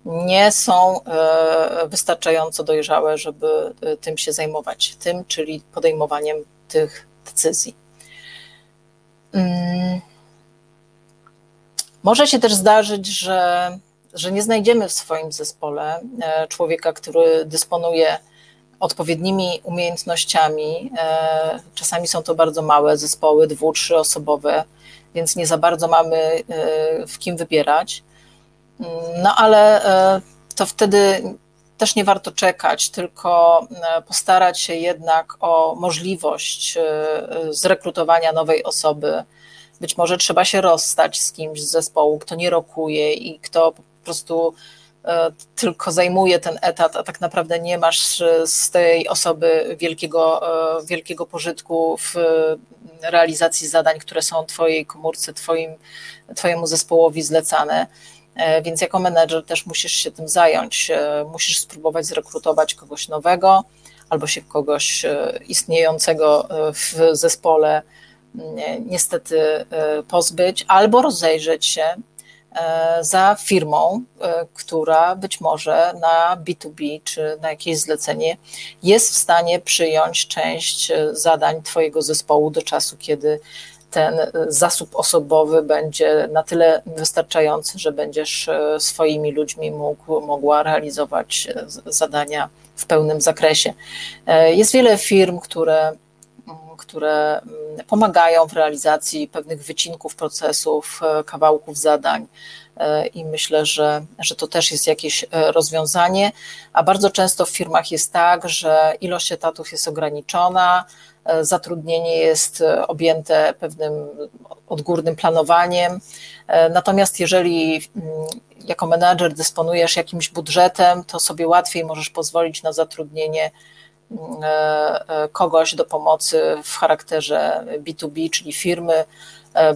nie są e, wystarczająco dojrzałe, żeby e, tym się zajmować, tym, czyli podejmowaniem tych decyzji. Mm. Może się też zdarzyć, że że nie znajdziemy w swoim zespole człowieka, który dysponuje odpowiednimi umiejętnościami. Czasami są to bardzo małe zespoły, dwu, trzyosobowe, więc nie za bardzo mamy w kim wybierać. No ale to wtedy też nie warto czekać, tylko e, postarać się jednak o możliwość e, zrekrutowania nowej osoby. Być może trzeba się rozstać z kimś z zespołu, kto nie rokuje i kto po prostu e, tylko zajmuje ten etat, a tak naprawdę nie masz z tej osoby wielkiego, wielkiego pożytku w realizacji zadań, które są Twojej komórce, twoim, Twojemu zespołowi zlecane. E, więc jako menedżer też musisz się tym zająć. E, musisz spróbować zrekrutować kogoś nowego albo się kogoś e, istniejącego w zespole niestety pozbyć, albo rozejrzeć się za firmą, która być może na B2B czy na jakieś zlecenie jest w stanie przyjąć część zadań Twojego zespołu do czasu, kiedy ten zasób osobowy będzie na tyle wystarczający, że będziesz e, swoimi ludźmi mógł, mogła realizować e, zadania w pełnym zakresie. Jest wiele firm, które, mm, które mm, pomagają w realizacji pewnych wycinków procesów, kawałków zadań. I myślę, że, że to też jest jakieś rozwiązanie. A bardzo często w firmach jest tak, że ilość etatów jest ograniczona, zatrudnienie jest e, objęte pewnym odgórnym planowaniem. E, natomiast jeżeli mm, jako menadżer dysponujesz jakimś budżetem, to sobie łatwiej możesz pozwolić na zatrudnienie mm, kogoś do pomocy w charakterze B2B, czyli firmy,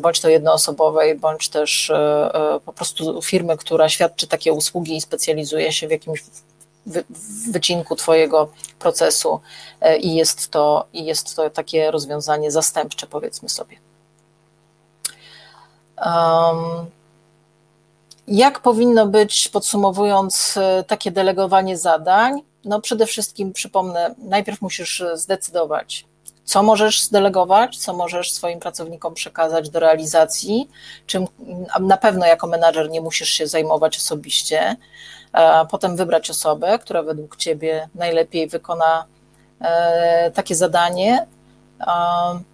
bądź to jednoosobowej, bądź też po prostu firmy, która świadczy takie usługi i specjalizuje się w jakimś wycinku Twojego procesu e, i jest to, i jest to takie rozwiązanie zastępcze, powiedzmy sobie. Um, jak powinno być, podsumowując, e, takie delegowanie zadań? No, przede wszystkim przypomnę, najpierw musisz zdecydować, co możesz zdelegować, co możesz swoim pracownikom przekazać do realizacji, czym na pewno jako menadżer nie musisz się zajmować osobiście potem wybrać osobę, która według Ciebie najlepiej wykona e, takie zadanie.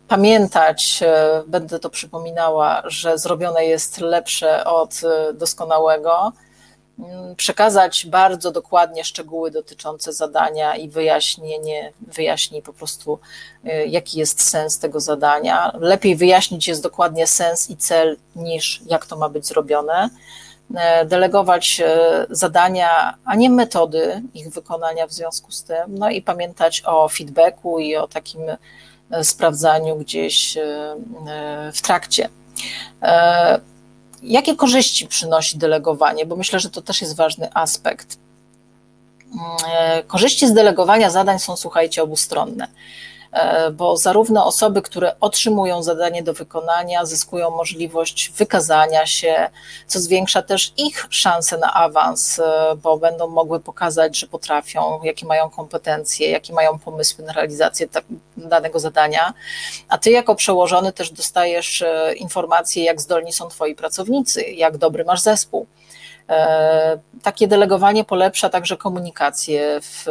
Pamiętać, e, będę to przypominała, że zrobione jest lepsze od e, doskonałego. Mm, przekazać bardzo dokładnie szczegóły dotyczące zadania i wyjaśnienie, wyjaśnij po prostu, jaki jest sens tego zadania. Lepiej wyjaśnić jest dokładnie sens i cel, niż jak to ma być zrobione. E, delegować e, zadania, a nie metody ich wykonania w związku z tym. No i pamiętać o feedbacku i o takim e, sprawdzaniu gdzieś w trakcie. Jakie korzyści przynosi delegowanie? Bo myślę, że to też jest ważny aspekt. Korzyści z delegowania zadań są, słuchajcie, obustronne. E, bo zarówno osoby, które otrzymują zadanie do wykonania, zyskują możliwość wykazania się, co zwiększa też ich szanse na awans, e, bo będą mogły pokazać, że potrafią, jakie mają kompetencje, jakie mają pomysły na realizację danego zadania. A ty, jako przełożony, też dostajesz e, informacje, jak zdolni są twoi pracownicy, jak dobry masz zespół. Takie delegowanie polepsza także komunikację w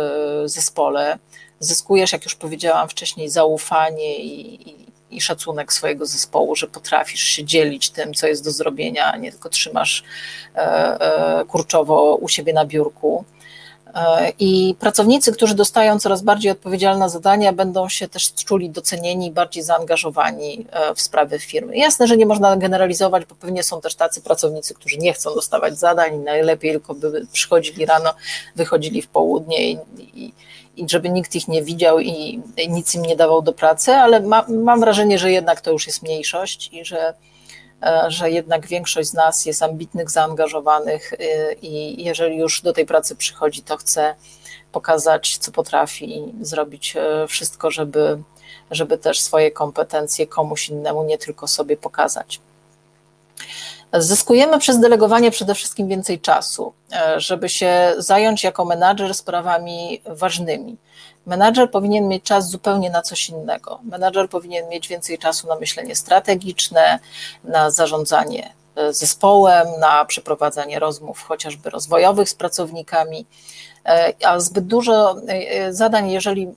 zespole zyskujesz, jak już powiedziałam wcześniej, zaufanie i, i, i, szacunek swojego zespołu, że potrafisz się dzielić tym, co jest do zrobienia, nie tylko trzymasz e, e, kurczowo u siebie na biurku. E, I pracownicy, którzy dostają coraz bardziej odpowiedzialne zadania, będą się też czuli docenieni, bardziej zaangażowani w sprawy firmy. Jasne, że nie można generalizować, bo pewnie są też tacy pracownicy, którzy nie chcą dostawać zadań, najlepiej tylko by przychodzili rano, wychodzili w południe i, i i żeby nikt ich nie widział i nic im nie dawał do pracy, ale ma, mam wrażenie, że jednak to już jest mniejszość i że, e, że jednak większość z nas jest ambitnych, zaangażowanych e, i jeżeli już do tej pracy przychodzi, to chce pokazać, co potrafi i zrobić e, wszystko, żeby, żeby też swoje kompetencje komuś innemu, nie tylko sobie pokazać. Zyskujemy przez delegowanie przede wszystkim więcej czasu, e, żeby się zająć jako menadżer sprawami ważnymi. Menadżer powinien mieć czas zupełnie na coś innego. Menadżer powinien mieć więcej czasu na myślenie strategiczne, na zarządzanie zespołem, na przeprowadzanie rozmów chociażby rozwojowych z pracownikami, a zbyt dużo zadań, jeżeli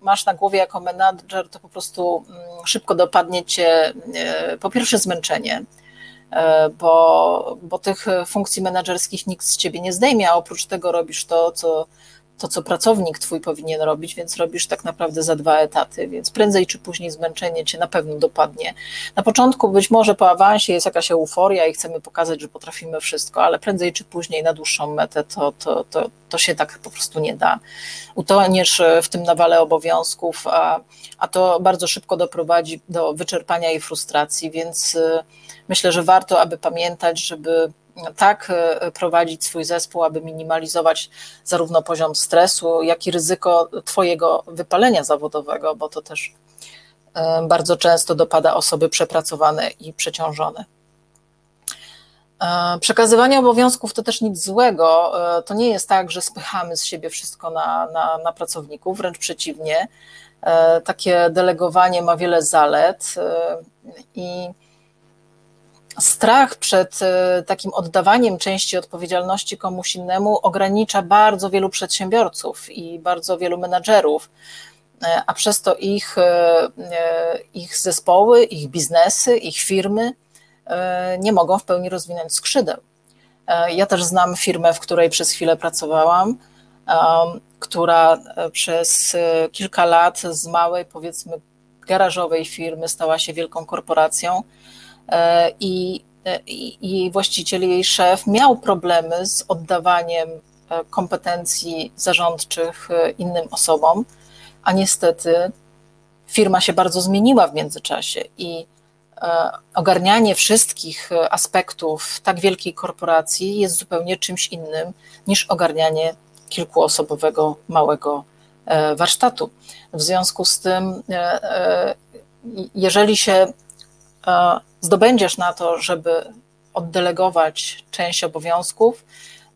masz na głowie jako menadżer, to po prostu mm, szybko dopadnie cię po pierwsze zmęczenie, bo, bo tych funkcji menedżerskich nikt z ciebie nie zdejmie, a oprócz tego robisz to, co to, co pracownik twój powinien robić, więc robisz tak naprawdę za dwa etaty, więc prędzej czy później zmęczenie cię na pewno dopadnie. Na początku być może po awansie jest jakaś euforia i chcemy pokazać, że potrafimy wszystko, ale prędzej czy później na dłuższą metę to, to, to, to się tak po prostu nie da. Utoniesz w tym nawale obowiązków, a, a to bardzo szybko doprowadzi do wyczerpania i frustracji, więc y, myślę, że warto, aby pamiętać, żeby tak e, prowadzić swój zespół, aby minimalizować zarówno poziom stresu, jak i ryzyko Twojego wypalenia zawodowego, bo to też e, bardzo często dopada osoby przepracowane i przeciążone. E, przekazywanie obowiązków to też nic złego. To nie jest tak, że spychamy z siebie wszystko na, na, na pracowników, wręcz przeciwnie. Takie delegowanie ma wiele zalet i strach przed e, takim oddawaniem części odpowiedzialności komuś innemu ogranicza bardzo wielu przedsiębiorców i bardzo wielu menadżerów, e, a przez to ich, e, ich zespoły, ich biznesy, ich firmy nie mogą w pełni rozwinąć skrzydeł. Ja też znam firmę, w której przez chwilę pracowałam, która przez kilka lat z małej, powiedzmy, garażowej firmy stała się wielką korporacją i, e, i, i właściciel, jej szef miał problemy z oddawaniem e, kompetencji zarządczych innym osobom, a niestety firma się bardzo zmieniła w międzyczasie i ogarnianie wszystkich aspektów tak wielkiej korporacji jest zupełnie czymś innym niż ogarnianie kilkuosobowego małego warsztatu. W związku z tym, jeżeli się zdobędziesz na to, żeby oddelegować część obowiązków,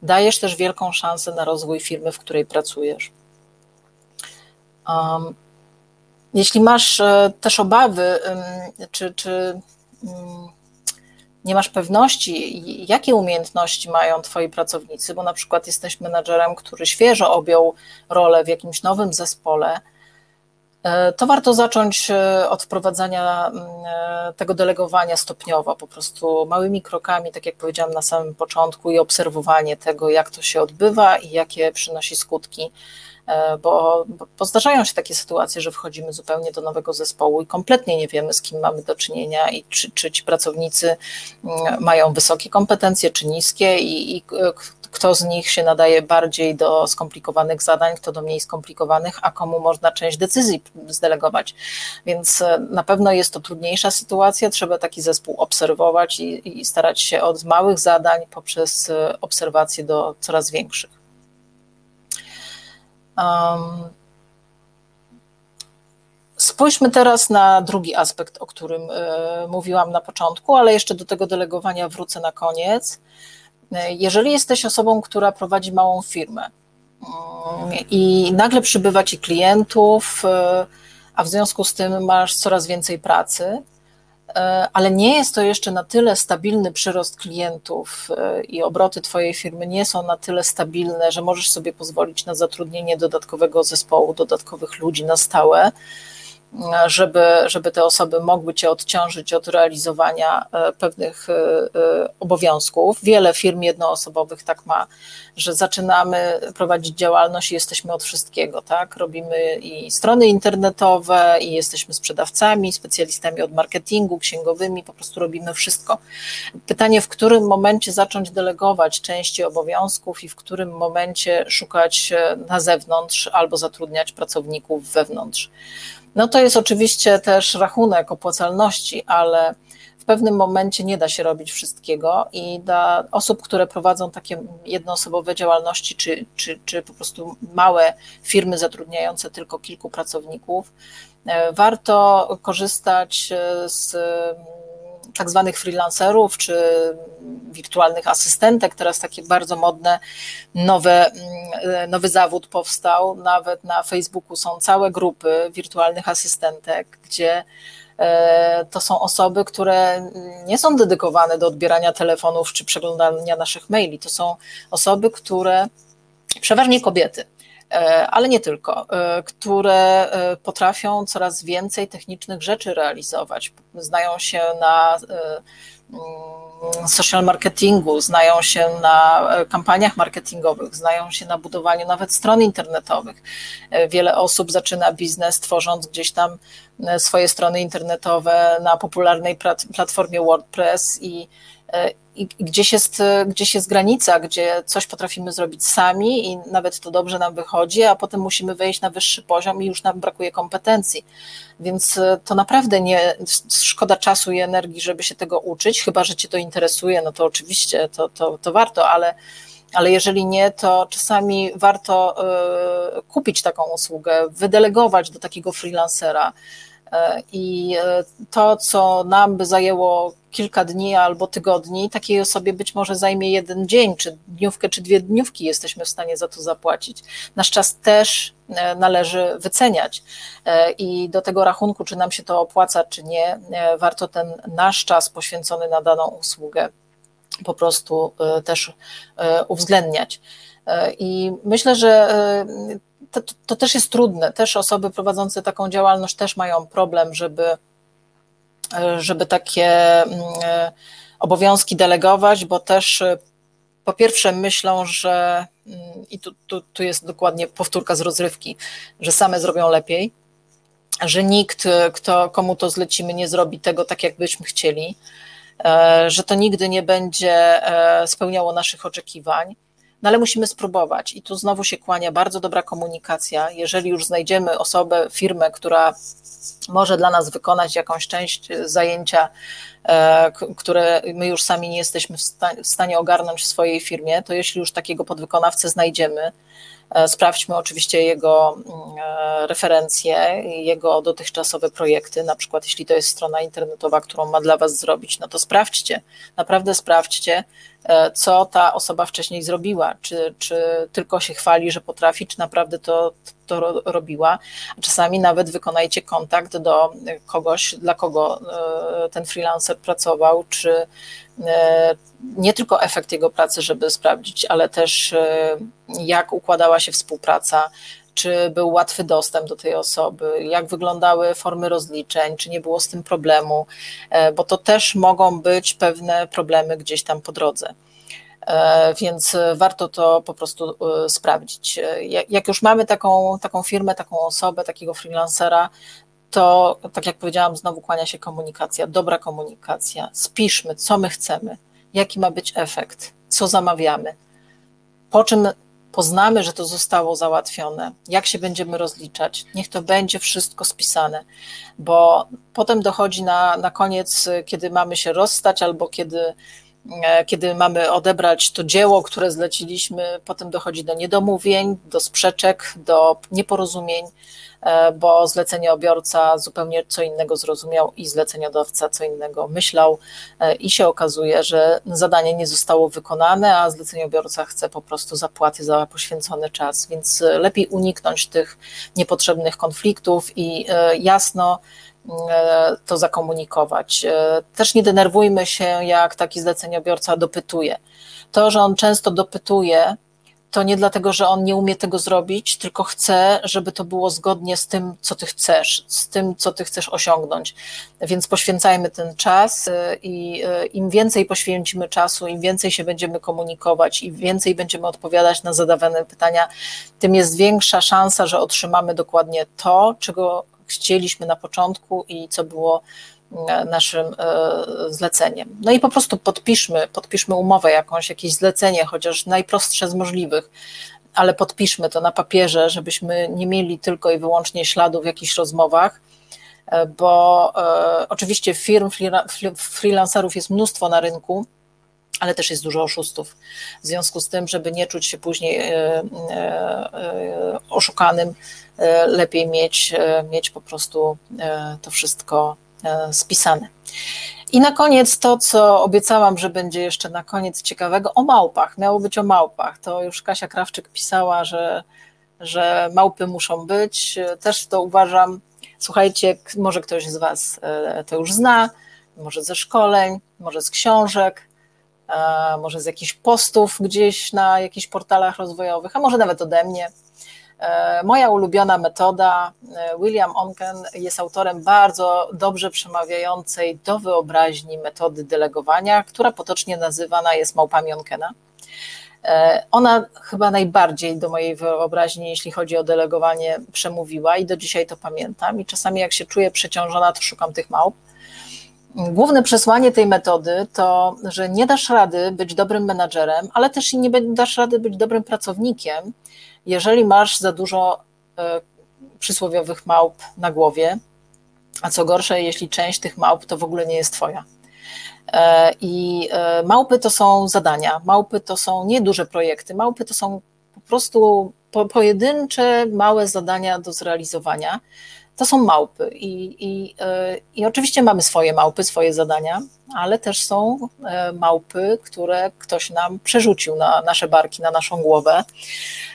dajesz też wielką szansę na rozwój firmy, w której pracujesz. Um, jeśli masz e, też obawy, czy, czy nie masz pewności, jakie umiejętności mają Twoi pracownicy, bo na przykład jesteś menadżerem, który świeżo objął rolę w jakimś nowym zespole, to warto zacząć e, od wprowadzania mm, e, tego delegowania stopniowo, po prostu małymi krokami, tak jak powiedziałam na samym początku, i obserwowanie tego, jak to się odbywa i jakie przynosi skutki. Bo, bo zdarzają się takie sytuacje, że wchodzimy zupełnie do nowego zespołu i kompletnie nie wiemy, z kim mamy do czynienia i czy, czy ci pracownicy mm, mają wysokie kompetencje, czy niskie, i, i kto z nich się nadaje bardziej do skomplikowanych zadań, kto do mniej skomplikowanych, a komu można część decyzji zdelegować. Więc e, na pewno jest to trudniejsza sytuacja, trzeba taki zespół obserwować i, i starać się od małych zadań poprzez e, obserwacje do coraz większych. Um, Spójrzmy teraz na drugi aspekt, o którym y, mówiłam na początku, ale jeszcze do tego delegowania wrócę na koniec. Jeżeli jesteś osobą, która prowadzi małą firmę mm, i nagle przybywa ci klientów, e, a w związku z tym masz coraz więcej pracy, e, ale nie jest to jeszcze na tyle stabilny przyrost klientów e, i obroty Twojej firmy nie są na tyle stabilne, że możesz sobie pozwolić na zatrudnienie dodatkowego zespołu, dodatkowych ludzi na stałe żeby, żeby te osoby mogły Cię odciążyć od realizowania e, pewnych e, e, obowiązków. Wiele firm jednoosobowych tak ma, że zaczynamy prowadzić działalność i jesteśmy od wszystkiego, tak? Robimy i strony internetowe, i jesteśmy sprzedawcami, specjalistami od marketingu, księgowymi, po prostu robimy wszystko. Pytanie, w którym momencie zacząć delegować części obowiązków i w którym momencie szukać na zewnątrz albo zatrudniać pracowników wewnątrz. No to jest oczywiście też rachunek opłacalności, ale w pewnym momencie nie da się robić wszystkiego i dla osób, które prowadzą takie jednoosobowe działalności, czy, czy, czy po prostu małe firmy zatrudniające tylko kilku pracowników, e, warto korzystać e, z tak zwanych freelancerów czy wirtualnych asystentek. Teraz takie bardzo modne, nowe, mm, nowy zawód powstał. Nawet na Facebooku są całe grupy wirtualnych asystentek, gdzie to są osoby, które nie są dedykowane do odbierania telefonów czy przeglądania naszych maili. To są osoby, które przeważnie kobiety, ale nie tylko, które potrafią coraz więcej technicznych rzeczy realizować. Znają się na Mm, social marketingu, znają się na e, kampaniach marketingowych, znają się na budowaniu nawet stron internetowych. E, wiele osób zaczyna biznes tworząc gdzieś tam e, swoje strony internetowe na popularnej platformie WordPress i i gdzieś jest, gdzieś jest granica, gdzie coś potrafimy zrobić sami i nawet to dobrze nam wychodzi, a potem musimy wejść na wyższy poziom i już nam brakuje kompetencji. Więc to naprawdę nie szkoda czasu i energii, żeby się tego uczyć, chyba że Cię to interesuje, no to oczywiście to, to, to warto, ale, ale jeżeli nie, to czasami warto y, kupić taką usługę, wydelegować do takiego freelancera. E, I e, to, co nam by zajęło kilka dni albo tygodni, takiej osobie być może zajmie jeden dzień, czy dniówkę, czy dwie dniówki jesteśmy w stanie za to zapłacić. Nasz czas też e, należy wyceniać i do tego rachunku, czy nam się to opłaca, czy nie, warto ten nasz czas poświęcony na daną usługę po prostu też uwzględniać. I myślę, że to, to, też jest trudne. Też osoby prowadzące taką działalność też mają problem, żeby, żeby takie mm, obowiązki delegować, bo też po pierwsze myślą, że mm, i tu, tu, tu jest dokładnie powtórka z rozrywki, że same zrobią lepiej, że nikt, kto, komu to zlecimy, nie zrobi tego tak, jak byśmy chcieli, e, że to nigdy nie będzie e, spełniało naszych oczekiwań no ale musimy spróbować. I tu znowu się kłania bardzo dobra komunikacja. Jeżeli już znajdziemy osobę, firmę, która może dla nas wykonać jakąś część zajęcia, e, które my już sami nie jesteśmy w stanie ogarnąć w swojej firmie, to jeśli już takiego podwykonawcę znajdziemy, e, sprawdźmy oczywiście jego mm, e, referencje, jego dotychczasowe projekty, na przykład jeśli to jest strona internetowa, którą ma dla Was zrobić, no to sprawdźcie, naprawdę sprawdźcie, E, co ta osoba wcześniej zrobiła, czy, czy tylko się chwali, że potrafi, czy naprawdę to, to robiła. Czasami nawet wykonajcie kontakt do kogoś, dla kogo e, ten freelancer pracował, czy e, nie tylko efekt jego pracy, żeby sprawdzić, ale też jak układała się współpraca, czy był łatwy dostęp do tej osoby, jak wyglądały formy rozliczeń, czy nie było z tym problemu, e, bo to też mogą być pewne problemy gdzieś tam po drodze. E, więc warto to po prostu e, sprawdzić. Jak już mamy taką, taką firmę, taką osobę, takiego freelancera, to tak jak powiedziałam, znowu kłania się komunikacja, dobra komunikacja. Spiszmy, co my chcemy, jaki ma być efekt, co zamawiamy, po czym poznamy, że to zostało załatwione, jak się będziemy rozliczać, niech to będzie wszystko spisane, bo potem dochodzi na, na koniec, kiedy mamy się rozstać albo kiedy, kiedy mamy odebrać to dzieło, które zleciliśmy, potem dochodzi do niedomówień, do sprzeczek, do nieporozumień E, bo zleceniobiorca zupełnie co innego zrozumiał i zleceniodawca co innego myślał. E, i się okazuje, że zadanie nie zostało wykonane, a zleceniobiorca chce po prostu zapłaty za poświęcony czas, więc lepiej uniknąć tych niepotrzebnych konfliktów i e, jasno to zakomunikować. Też nie denerwujmy się, jak taki zleceniobiorca dopytuje. To, że on często dopytuje, to nie dlatego, że on nie umie tego zrobić, tylko chce, żeby to było zgodnie z tym, co ty chcesz, z tym, co ty chcesz osiągnąć. Więc poświęcajmy ten czas y, i im więcej poświęcimy czasu, im więcej się będziemy komunikować, im więcej będziemy odpowiadać na zadawane pytania, tym jest większa szansa, że otrzymamy dokładnie to, czego chcieliśmy na początku i co było E, naszym e, zleceniem. No i po prostu podpiszmy, podpiszmy umowę jakąś, jakieś zlecenie, chociaż najprostsze z możliwych, ale podpiszmy to na papierze, żebyśmy nie mieli tylko i wyłącznie śladów w jakichś rozmowach, e, bo oczywiście firm, freelancerów jest mnóstwo na rynku, ale też jest dużo oszustów. W związku z tym, żeby nie czuć się później oszukanym, lepiej mieć, mieć po prostu to wszystko E, spisane. I na koniec to, co obiecałam, że będzie jeszcze na koniec ciekawego, o małpach. Miało być o małpach. To już Kasia Krawczyk pisała, że, że małpy muszą być. Też to uważam Słuchajcie, może ktoś z Was to już zna, może ze szkoleń, może z książek, może z jakichś postów gdzieś na jakichś portalach rozwojowych, a może nawet ode mnie. E, moja ulubiona metoda, e, William Onken jest autorem bardzo dobrze przemawiającej do wyobraźni metody delegowania, która potocznie nazywana jest małpami Onkena. E, ona chyba najbardziej do mojej wyobraźni, jeśli chodzi o delegowanie, przemówiła i do dzisiaj to pamiętam. I czasami, jak się czuję przeciążona, to szukam tych małp. Główne przesłanie tej metody to, że nie dasz rady być dobrym menadżerem, ale też i nie dasz rady być dobrym pracownikiem, jeżeli masz za dużo e, przysłowiowych małp na głowie, a co gorsze, jeśli część tych małp to w ogóle nie jest twoja. E, I e, małpy to są zadania, małpy to są nieduże projekty, małpy to są po prostu pojedyncze, małe zadania do zrealizowania to są małpy. I, i, e, I oczywiście mamy swoje małpy, swoje zadania, ale też są e, małpy, które ktoś nam przerzucił na nasze barki, na naszą głowę.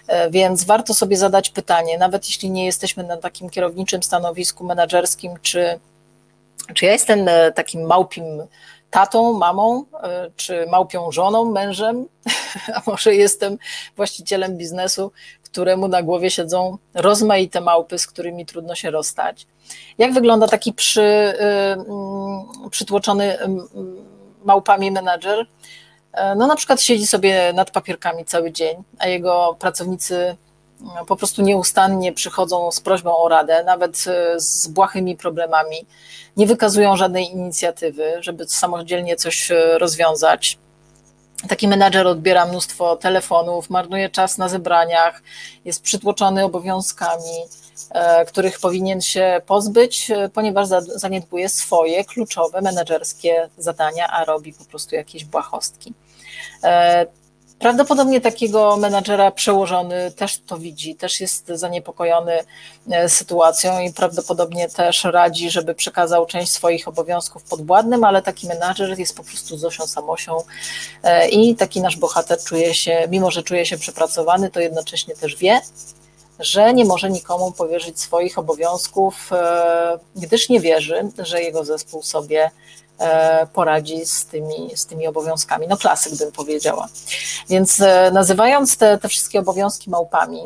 E, więc warto sobie zadać pytanie, nawet jeśli nie jesteśmy na takim kierowniczym stanowisku menedżerskim, czy, czy ja jestem takim małpim tatą, mamą, czy małpią żoną, mężem, a może jestem właścicielem biznesu, któremu na głowie siedzą rozmaite małpy, z którymi trudno się rozstać. Jak wygląda taki przy, y, mm, przytłoczony małpami menadżer? E, no na przykład siedzi sobie nad papierkami cały dzień, a jego pracownicy no, po prostu nieustannie przychodzą z prośbą o radę, nawet e, z błahymi problemami, nie wykazują żadnej inicjatywy, żeby samodzielnie coś rozwiązać Taki menadżer odbiera mnóstwo telefonów, marnuje czas na zebraniach, jest przytłoczony obowiązkami, e, których powinien się pozbyć, e, ponieważ zaniedbuje swoje kluczowe menedżerskie zadania, a robi po prostu jakieś błahostki. Prawdopodobnie takiego menadżera przełożony też to widzi, też jest zaniepokojony e, sytuacją i prawdopodobnie też radzi, żeby przekazał część swoich obowiązków podwładnym, ale taki menadżer jest po prostu Zosią Samosią e, i taki nasz bohater czuje się, mimo że czuje się przepracowany, to jednocześnie też wie, że nie może nikomu powierzyć swoich obowiązków, e, gdyż nie wierzy, że jego zespół sobie poradzi z tymi, z tymi obowiązkami. No klasyk bym powiedziała. Więc e, nazywając te, te wszystkie obowiązki małpami,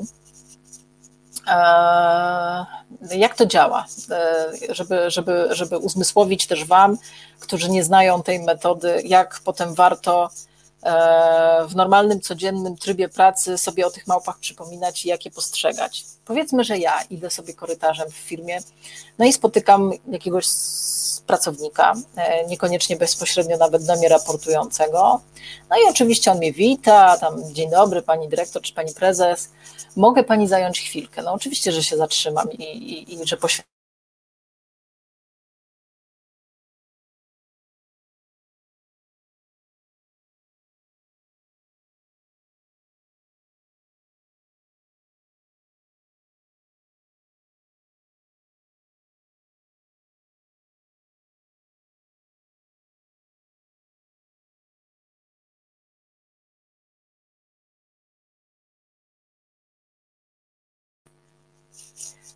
e, jak to działa, żeby, żeby, żeby uzmysłowić też Wam, którzy nie znają tej metody, jak potem warto w normalnym, codziennym trybie pracy sobie o tych małpach przypominać i jak je postrzegać. Powiedzmy, że ja idę sobie korytarzem w firmie, no i spotykam jakiegoś pracownika, e, niekoniecznie bezpośrednio nawet do mnie raportującego. No i oczywiście on mnie wita, tam dzień dobry pani dyrektor czy pani prezes, mogę pani zająć chwilkę. No oczywiście, że się zatrzymam i, i, i że poświęcę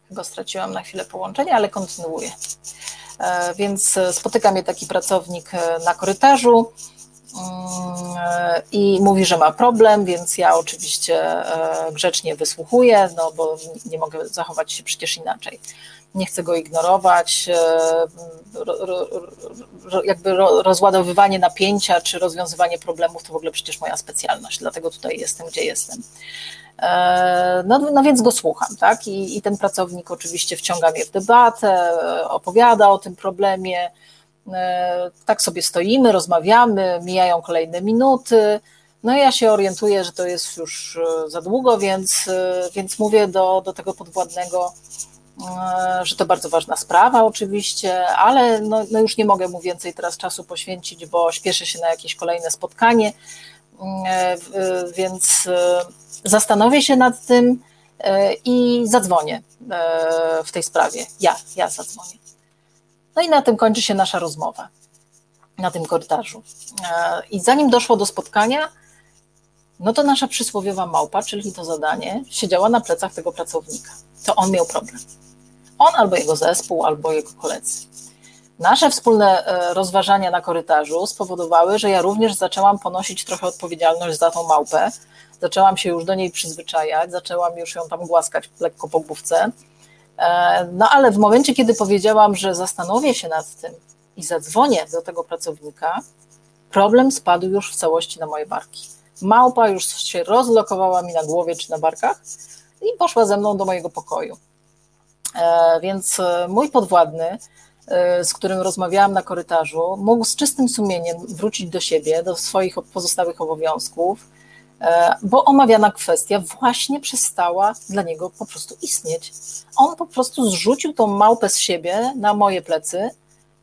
Chyba straciłam na chwilę połączenie, ale kontynuuję. E, więc spotyka mnie taki pracownik e, na korytarzu mm, e, i mówi, że ma problem, więc ja oczywiście grzecznie wysłuchuję, no bo nie mogę zachować się przecież inaczej. Nie chcę go ignorować. Jakby rozładowywanie napięcia czy rozwiązywanie problemów to w ogóle przecież moja specjalność, dlatego tutaj jestem, gdzie jestem. E, no, no więc go słucham, tak? I, I ten pracownik oczywiście wciąga mnie w debatę, opowiada o tym problemie. E, tak sobie stoimy, rozmawiamy, mijają kolejne minuty. No i ja się orientuję, że to jest już e, za długo, więc, więc mówię do, do tego podwładnego, że to bardzo ważna sprawa oczywiście, ale no, no już nie mogę mu więcej teraz czasu poświęcić, bo śpieszę się na jakieś kolejne spotkanie, więc zastanowię się nad tym e, i zadzwonię e, w tej sprawie. Ja, ja zadzwonię. No i na tym kończy się nasza rozmowa, na tym korytarzu. E, I zanim doszło do spotkania, no to nasza przysłowiowa małpa, czyli to zadanie, siedziała na plecach tego pracownika. To on miał problem. On albo jego zespół, albo jego koledzy. Nasze wspólne e, rozważania na korytarzu spowodowały, że ja również zaczęłam ponosić trochę odpowiedzialność za tą małpę. Zaczęłam się już do niej przyzwyczajać, zaczęłam już ją tam głaskać lekko po główce. E, no ale w momencie, kiedy powiedziałam, że zastanowię się nad tym i zadzwonię do tego pracownika, problem spadł już w całości na moje barki. Małpa już się rozlokowała mi na głowie czy na barkach i poszła ze mną do mojego pokoju. E, więc mój podwładny z którym rozmawiałam na korytarzu, mógł z czystym sumieniem wrócić do siebie, do swoich pozostałych obowiązków, e, bo omawiana kwestia właśnie przestała dla niego po prostu istnieć. On po prostu zrzucił tą małpę z siebie na moje plecy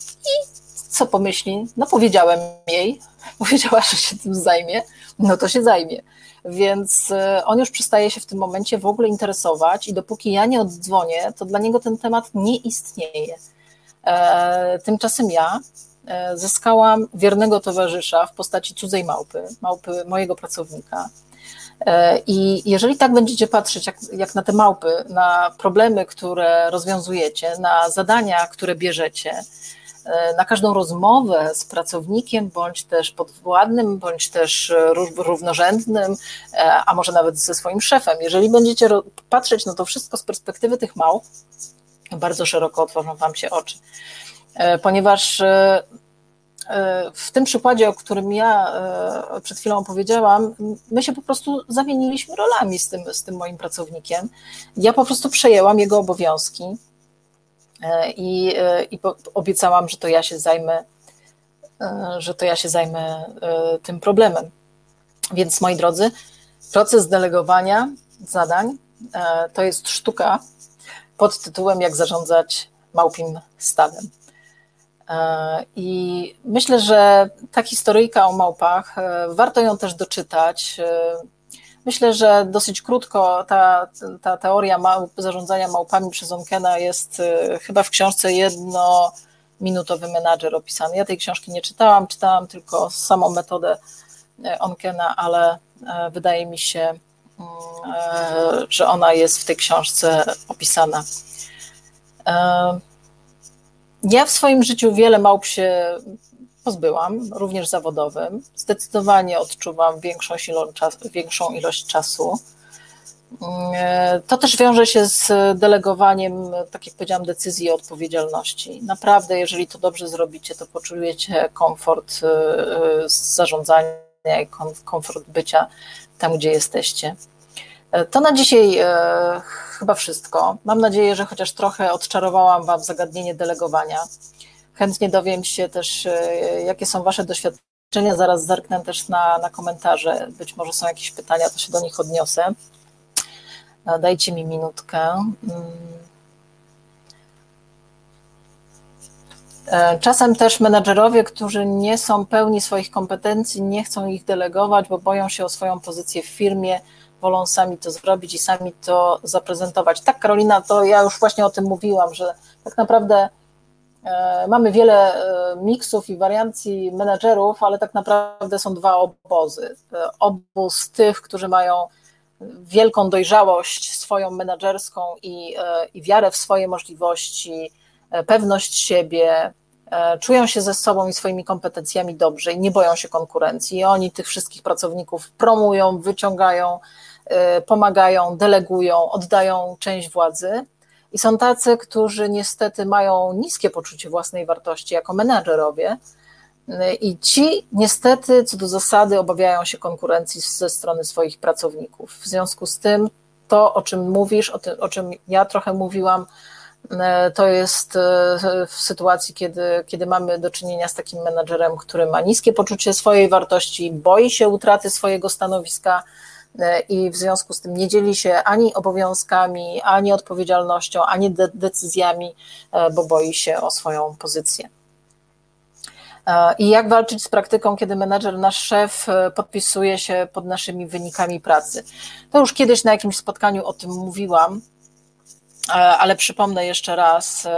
i co pomyśli? No powiedziałem jej, powiedziała, że się tym zajmie, no to się zajmie. Więc e, on już przestaje się w tym momencie w ogóle interesować i dopóki ja nie oddzwonię, to dla niego ten temat nie istnieje. E, tymczasem ja e, zyskałam wiernego towarzysza w postaci cudzej małpy, małpy mojego pracownika. E, I jeżeli tak będziecie patrzeć, jak, jak na te małpy, na problemy, które rozwiązujecie, na zadania, które bierzecie, na każdą rozmowę z pracownikiem, bądź też podwładnym, bądź też równorzędnym, a może nawet ze swoim szefem, jeżeli będziecie patrzeć na to wszystko z perspektywy tych małp, bardzo szeroko otworzą Wam się oczy. E, ponieważ e, e, w tym przykładzie, o którym ja przed chwilą opowiedziałam, my się po prostu zamieniliśmy rolami z tym, z tym moim pracownikiem. Ja po prostu przejęłam jego obowiązki i, i obiecałam, że to ja się zajmę, że to ja się zajmę tym problemem. Więc moi drodzy, proces delegowania zadań to jest sztuka, pod tytułem Jak zarządzać małpim stadem. E, I myślę, że ta historyjka o małpach, e, warto ją też doczytać. E, myślę, że dosyć krótko ta, ta teoria małp, zarządzania małpami przez Onkena jest chyba w książce jednominutowy menadżer opisany. Ja tej książki nie czytałam, czytałam tylko samą metodę Onkena, ale wydaje mi się, że ona jest w tej książce opisana. E, ja w swoim życiu wiele małp się pozbyłam, również zawodowym. Zdecydowanie odczuwam większą, większą ilość czasu. E, to też wiąże się z delegowaniem, tak jak powiedziałam, decyzji i odpowiedzialności. Naprawdę, jeżeli to dobrze zrobicie, to poczujecie komfort z zarządzania i komfort bycia tam, gdzie jesteście. E, to na dzisiaj e, chyba wszystko. Mam nadzieję, że chociaż trochę odczarowałam Wam zagadnienie delegowania. Chętnie dowiem się też, e, jakie są Wasze doświadczenia. Zaraz zerknę też na, na komentarze. Być może są jakieś pytania, to się do nich odniosę. Dajcie mi minutkę. Czasem też menedżerowie, którzy nie są pełni swoich kompetencji, nie chcą ich delegować, bo boją się o swoją pozycję w firmie, wolą sami to zrobić i sami to zaprezentować. Tak, Karolina, to ja już właśnie o tym mówiłam, że tak naprawdę e, mamy wiele e, miksów i wariancji menedżerów, ale tak naprawdę są dwa obozy. E, obóz tych, którzy mają wielką dojrzałość swoją menedżerską i, i wiarę w swoje możliwości, pewność siebie, czują się ze sobą i swoimi kompetencjami dobrze i nie boją się konkurencji. I oni tych wszystkich pracowników promują, wyciągają, Y, pomagają, delegują, oddają część władzy. I są tacy, którzy niestety mają niskie poczucie własnej wartości jako menedżerowie. I ci niestety, co do zasady, obawiają się konkurencji ze strony swoich pracowników. W związku z tym, to, o czym mówisz, o, tym, o czym ja trochę mówiłam, to jest w sytuacji, kiedy, kiedy mamy do czynienia z takim menedżerem, który ma niskie poczucie swojej wartości, boi się utraty swojego stanowiska, E, i w związku z tym nie dzieli się ani obowiązkami, ani odpowiedzialnością, ani de decyzjami, e, bo boi się o swoją pozycję. E, I jak walczyć z praktyką, kiedy menedżer, nasz szef podpisuje się pod naszymi wynikami pracy? To już kiedyś na jakimś spotkaniu o tym mówiłam, ale przypomnę jeszcze raz.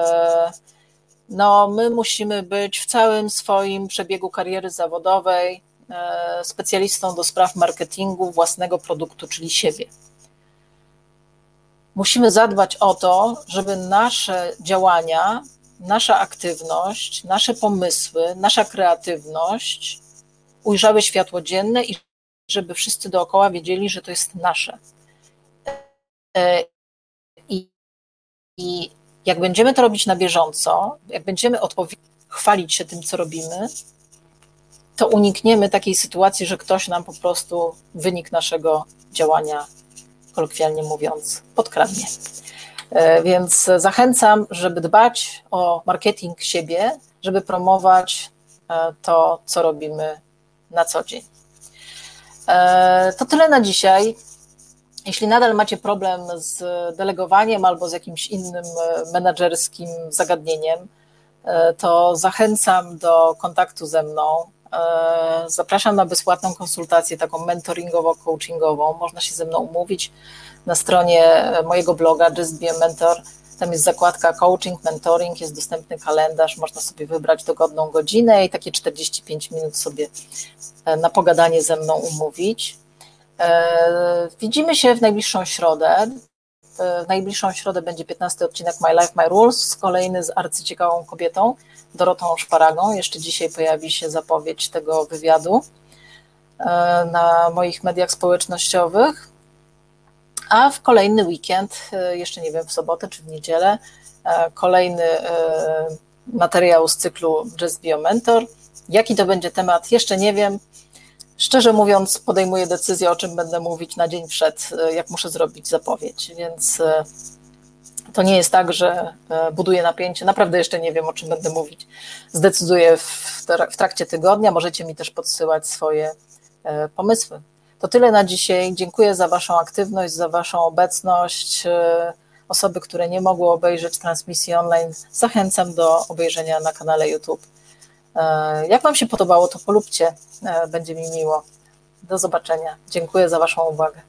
No, my musimy być w całym swoim przebiegu kariery zawodowej E, specjalistą do spraw marketingu własnego produktu, czyli siebie. musimy zadbać o to, żeby nasze działania, nasza aktywność, nasze pomysły, nasza kreatywność ujrzały światło dzienne i żeby wszyscy dookoła wiedzieli, że to jest nasze. I, jak będziemy to robić na bieżąco, jak będziemy chwalić się tym, co robimy, to unikniemy takiej sytuacji, że ktoś nam po prostu wynik naszego działania, kolokwialnie mówiąc, podkradnie. E, więc zachęcam, żeby dbać o marketing siebie, żeby promować e, to, co robimy na co dzień. E, to tyle na dzisiaj. Jeśli nadal macie problem z delegowaniem albo z jakimś innym menedżerskim zagadnieniem, to zachęcam do kontaktu ze mną. Zapraszam na bezpłatną konsultację, taką mentoringowo-coachingową. Można się ze mną umówić na stronie mojego bloga Just Be a Mentor. Tam jest zakładka coaching, mentoring, jest dostępny kalendarz, można sobie wybrać dogodną godzinę i takie 45 minut sobie e, na pogadanie ze mną umówić. E, widzimy się w najbliższą środę. E, w najbliższą środę będzie 15 odcinek My Life, My Rules, kolejny z arcyciekawą kobietą, Dorotą Szparagą. Jeszcze dzisiaj pojawi się zapowiedź tego wywiadu na moich mediach społecznościowych. A w kolejny weekend, e, jeszcze nie wiem, w sobotę czy w niedzielę, e, kolejny e, materiał z cyklu Just Bio Mentor. Jaki to będzie temat, jeszcze nie wiem. Szczerze mówiąc, podejmuję decyzję, o czym będę mówić na dzień przed, jak muszę zrobić zapowiedź, więc to nie jest tak, że buduję napięcie. Naprawdę jeszcze nie wiem, o czym będę mówić. Zdecyduję w trakcie tygodnia. Możecie mi też podsyłać swoje pomysły. To tyle na dzisiaj. Dziękuję za Waszą aktywność, za Waszą obecność. E, osoby, które nie mogły obejrzeć transmisji online, zachęcam do obejrzenia na kanale YouTube. E, jak Wam się podobało, to polubcie, e, będzie mi miło. Do zobaczenia. Dziękuję za Waszą uwagę.